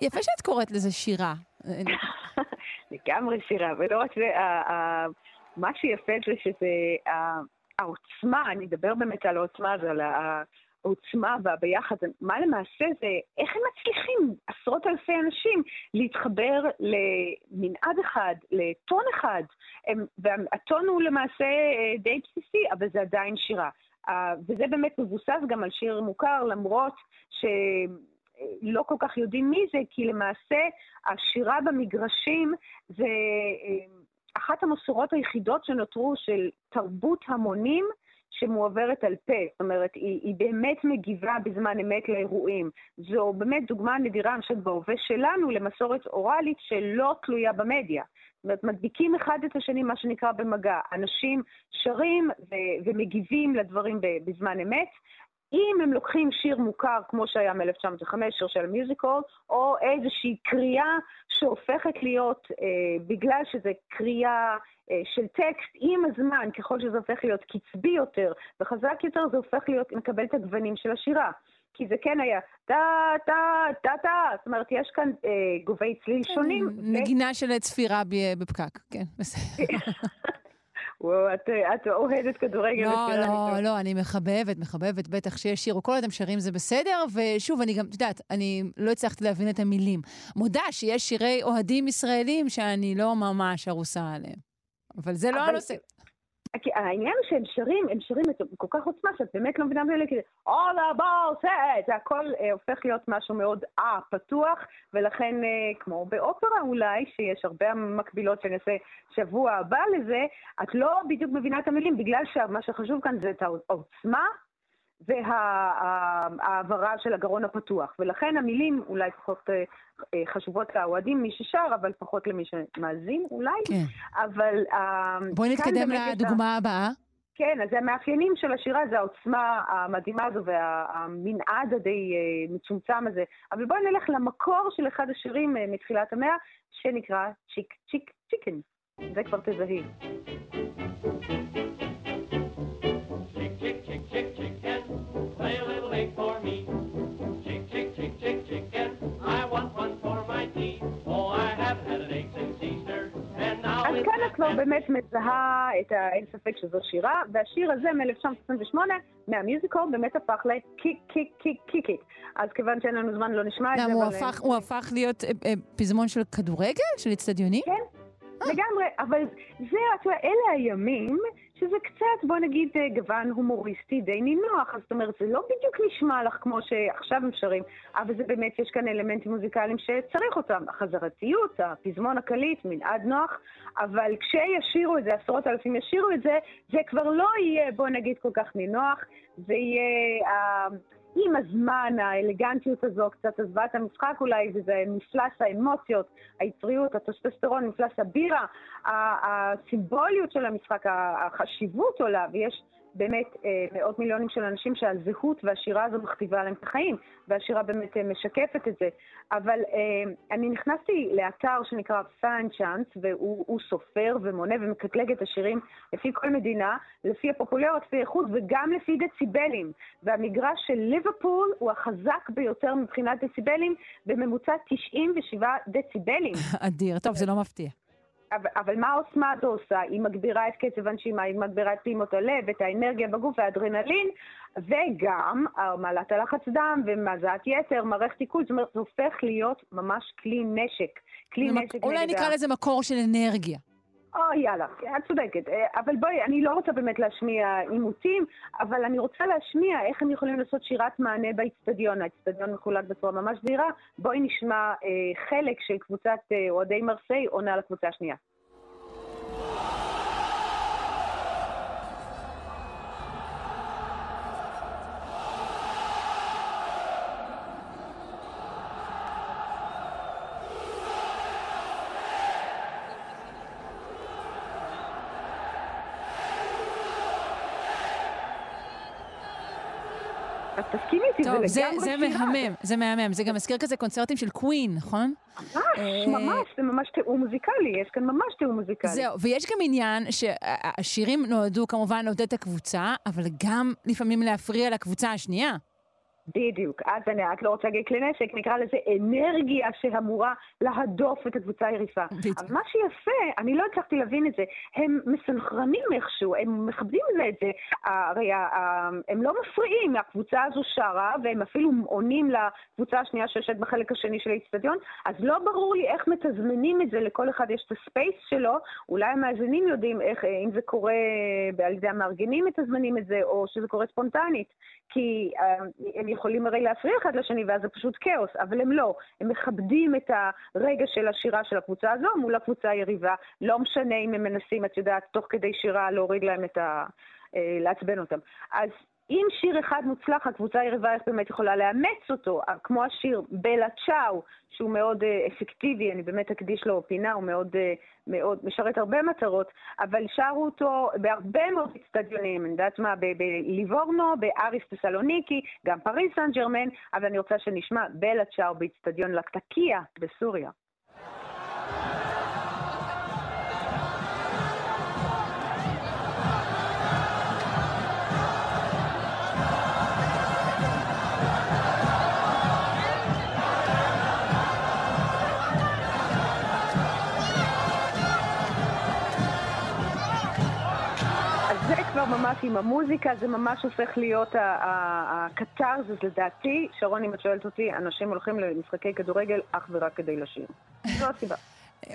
יפה שאת קוראת לזה שירה. לגמרי שירה, ולא רק זה, מה שיפה זה שזה העוצמה, אני אדבר באמת על העוצמה הזו, על העוצמה והביחד, מה למעשה זה, איך הם מצליחים, עשרות אלפי אנשים, להתחבר למנעד אחד, לטון אחד, הם, והטון הוא למעשה אה, די בסיסי, אבל זה עדיין שירה. וזה באמת מבוסס גם על שיר מוכר, למרות ש... לא כל כך יודעים מי זה, כי למעשה השירה במגרשים זה אה, אחת המסורות היחידות שנותרו של תרבות המונים שמועברת על פה, זאת אומרת, היא, היא באמת מגיבה בזמן אמת לאירועים. זו באמת דוגמה נדירה, חושבת, בהווה שלנו למסורת אוראלית שלא תלויה במדיה. זאת אומרת, מדביקים אחד את השני, מה שנקרא במגע. אנשים שרים ו- ומגיבים לדברים בזמן אמת. אם הם לוקחים שיר מוכר, כמו שהיה מ-1905, שיר של מיוזיקול, או איזושהי קריאה שהופכת להיות, אה, בגלל שזה קריאה אה, של טקסט, עם הזמן, ככל שזה הופך להיות קצבי יותר וחזק יותר, זה הופך להיות, מקבל את הגוונים של השירה. כי זה כן היה טה, טה, טה, טה, זאת אומרת, יש כאן אה, גובי צליל כן, שונים. נגינה ו... של צפירה בפקק, כן, בסדר. את, את אוהדת כדורגל. לא, לא, לא, אני מחבבת, מחבבת, בטח שיש שיר, או כל הם שרים זה בסדר, ושוב, אני גם, את יודעת, אני לא הצלחתי להבין את המילים. מודה שיש שירי אוהדים ישראלים שאני לא ממש ארוסה עליהם. אבל זה לא אבל... הנושא. העניין הוא שהם שרים, הם שרים את כל כך עוצמה, שאת באמת לא מבינה בזה, כאילו, all about it, זה הכל אה, הופך להיות משהו מאוד אה, פתוח, ולכן, אה, כמו באופרה אולי, שיש הרבה מקבילות שאני אעשה שבוע הבא לזה, את לא בדיוק מבינה את המילים, בגלל שמה שחשוב כאן זה את העוצמה וההעברה של הגרון הפתוח. ולכן המילים אולי פחות אה, אה, חשובות לאוהדים, מי ששר, אבל פחות למי שמאזין אולי. כן. אבל... אה, בואי נתקדם לדוגמה הבאה. כן, אז המאפיינים של השירה זה העוצמה המדהימה הזו והמנעד הדי מצומצם הזה. אבל בואי נלך למקור של אחד השירים מתחילת המאה, שנקרא צ'יק צ'יק צ'יקן. זה כבר תזהי. כבר באמת מזהה את האין ספק שזו שירה, והשיר הזה מ-1928, מהמיוזיקול, באמת הפך לקיק, קיק, קיק, קיק, קיק. אז כיוון שאין לנו זמן לא נשמע את זה, אבל... למה, הוא הפך להיות אה, אה, פזמון של כדורגל? של אצטדיונים? כן. לגמרי, אבל זה, אתה יודע, אלה הימים שזה קצת, בוא נגיד, אה, גוון הומוריסטי די נינוח. זאת אומרת, זה לא בדיוק נשמע לך כמו שעכשיו הם שרים, אבל זה באמת, יש כאן אלמנטים מוזיקליים שצריך אותם. החזרתיות, הפזמון הקליט, מנעד נוח, אבל כשישירו את זה, עשרות אלפים ישירו את זה, זה כבר לא יהיה, בוא נגיד, כל כך נינוח, זה יהיה... עם הזמן האלגנטיות הזו קצת עזבה את המשחק אולי, וזה מפלס האמוציות, היצריות, הטסטוסטרון, מפלס הבירה, הסימבוליות של המשחק, החשיבות עולה, ויש באמת אה, מאות מיליונים של אנשים שהזהות והשירה הזו מכתיבה להם את החיים, והשירה באמת אה, משקפת את זה. אבל אה, אני נכנסתי לאתר שנקרא FanChants, והוא סופר ומונה ומקטלג את השירים לפי כל מדינה, לפי הפופולריות, לפי איכות וגם לפי דציבלים. והמגרש של ליברפול הוא החזק ביותר מבחינת דציבלים, בממוצע 97 דציבלים. אדיר. טוב, זה לא מפתיע. אבל, אבל מה העוצמה הזו עושה? היא מגבירה את קצב הנשימה, היא מגבירה את פעימות הלב, את האנרגיה בגוף והאדרנלין, וגם מעלת הלחץ דם ומזעת יתר, מערכת עיכול, זאת אומרת, זה הופך להיות ממש כלי נשק. כלי נשק נגד... אולי נקרא לזה מקור של אנרגיה. או, יאללה, את צודקת. אה, אבל בואי, אני לא רוצה באמת להשמיע עימותים, אבל אני רוצה להשמיע איך הם יכולים לעשות שירת מענה באיצטדיון. האיצטדיון מחולק בצורה ממש זהירה. בואי נשמע אה, חלק של קבוצת אה, אוהדי מרסיי עונה לקבוצה השנייה. לגמרי זה מהמם, זה מהמם. זה גם מזכיר כזה קונצרטים של קווין, נכון? ממש, אה, ממש, זה ממש תיאור מוזיקלי, יש כאן ממש תיאור מוזיקלי. זהו, ויש גם עניין שהשירים נועדו כמובן לעודד את הקבוצה, אבל גם לפעמים להפריע לקבוצה השנייה. בדיוק. אז אני רק לא רוצה להגיד כלי נשק, נקרא לזה אנרגיה שאמורה להדוף את הקבוצה היריפה. בדיוק. אבל מה שיפה, אני לא הצלחתי להבין את זה, הם מסנכרנים איכשהו, הם מכבדים את זה. הרי הם לא מפריעים, הקבוצה הזו שרה, והם אפילו עונים לקבוצה השנייה שיושבת בחלק השני של האיצטדיון, אז לא ברור לי איך מתזמנים את זה, לכל אחד יש את הספייס שלו, אולי המאזינים יודעים איך, אם זה קורה על ידי המארגנים מתזמנים את זה, או שזה קורה ספונטנית. כי הם יכולים הרי להפריע אחד לשני ואז זה פשוט כאוס, אבל הם לא. הם מכבדים את הרגע של השירה של הקבוצה הזו מול הקבוצה היריבה. לא משנה אם הם מנסים, את יודעת, תוך כדי שירה להוריד להם את, ה, לעצבן אותם. אז אם שיר אחד מוצלח, הקבוצה היריבה באמת יכולה לאמץ אותו, כמו השיר בלה צ'או, שהוא מאוד uh, אפקטיבי, אני באמת אקדיש לו פינה, הוא מאוד, uh, מאוד משרת הרבה מטרות, אבל שרו אותו בהרבה מאוד אצטדיונים, אני יודעת מה, בליבורנו, באריס טסלוניקי, גם פריס סן ג'רמן, אבל אני רוצה שנשמע בלה צ'או באצטדיון לקטקיה בסוריה. ממש עם המוזיקה, זה ממש הופך להיות הקתרזוס לדעתי. שרון, אם את שואלת אותי, אנשים הולכים למשחקי כדורגל אך ורק כדי לשיר. זו הסיבה.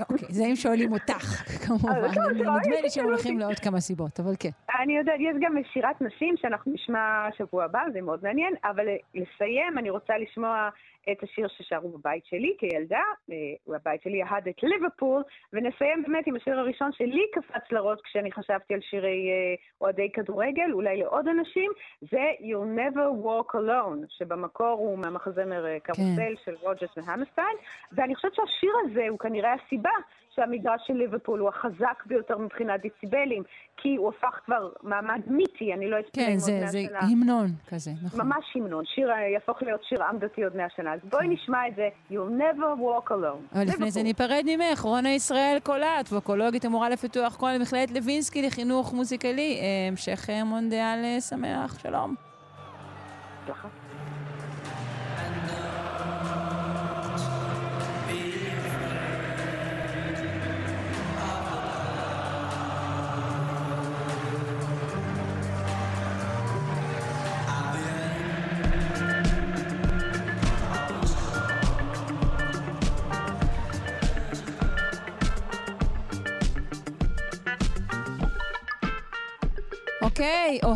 אוקיי, זה אם שואלים אותך, כמובן. נדמה לי שהם הולכים לעוד כמה סיבות, אבל כן. אני יודעת, יש גם שירת נשים שאנחנו נשמע שבוע הבא, זה מאוד מעניין, אבל לסיים, אני רוצה לשמוע את השיר ששרו בבית שלי כילדה, אה, בבית שלי אהד את ליברפול, ונסיים באמת עם השיר הראשון שלי קפץ לראש כשאני חשבתי על שירי אה, אוהדי כדורגל, אולי לעוד אנשים, זה You'll Never Walk Alone, שבמקור הוא מהמחזמר אה, קרוסל כן. של רוג'ס והמסטיין, ואני חושבת שהשיר הזה הוא כנראה הסיבה שהמגרש של ליברפול הוא החזק ביותר מבחינת דציבלים, כי הוא הפך כבר מעמד מיתי, אני לא אצטרך כן, זה, זה המנון כזה, נכון. ממש המנון, שיר יהפוך להיות שיר עם דתי עוד מאה שנה. אז בואי כן. נשמע את זה, You'll never walk alone. אבל לפני זה ניפרד ממך, רונה ישראל קולט, ווקולוגית המורה לפיתוח כל מכללת לוינסקי לחינוך מוזיקלי. אה, המשך אה, מונדיאל אה, שמח, שלום. בהצלחה.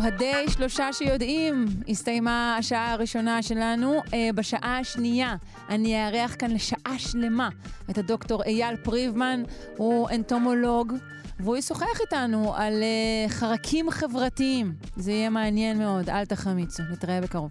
אוהדי שלושה שיודעים, הסתיימה השעה הראשונה שלנו. אה, בשעה השנייה אני אארח כאן לשעה שלמה את הדוקטור אייל פריבמן, הוא אנטומולוג, והוא ישוחח איתנו על אה, חרקים חברתיים. זה יהיה מעניין מאוד, אל תחמיצו. נתראה בקרוב.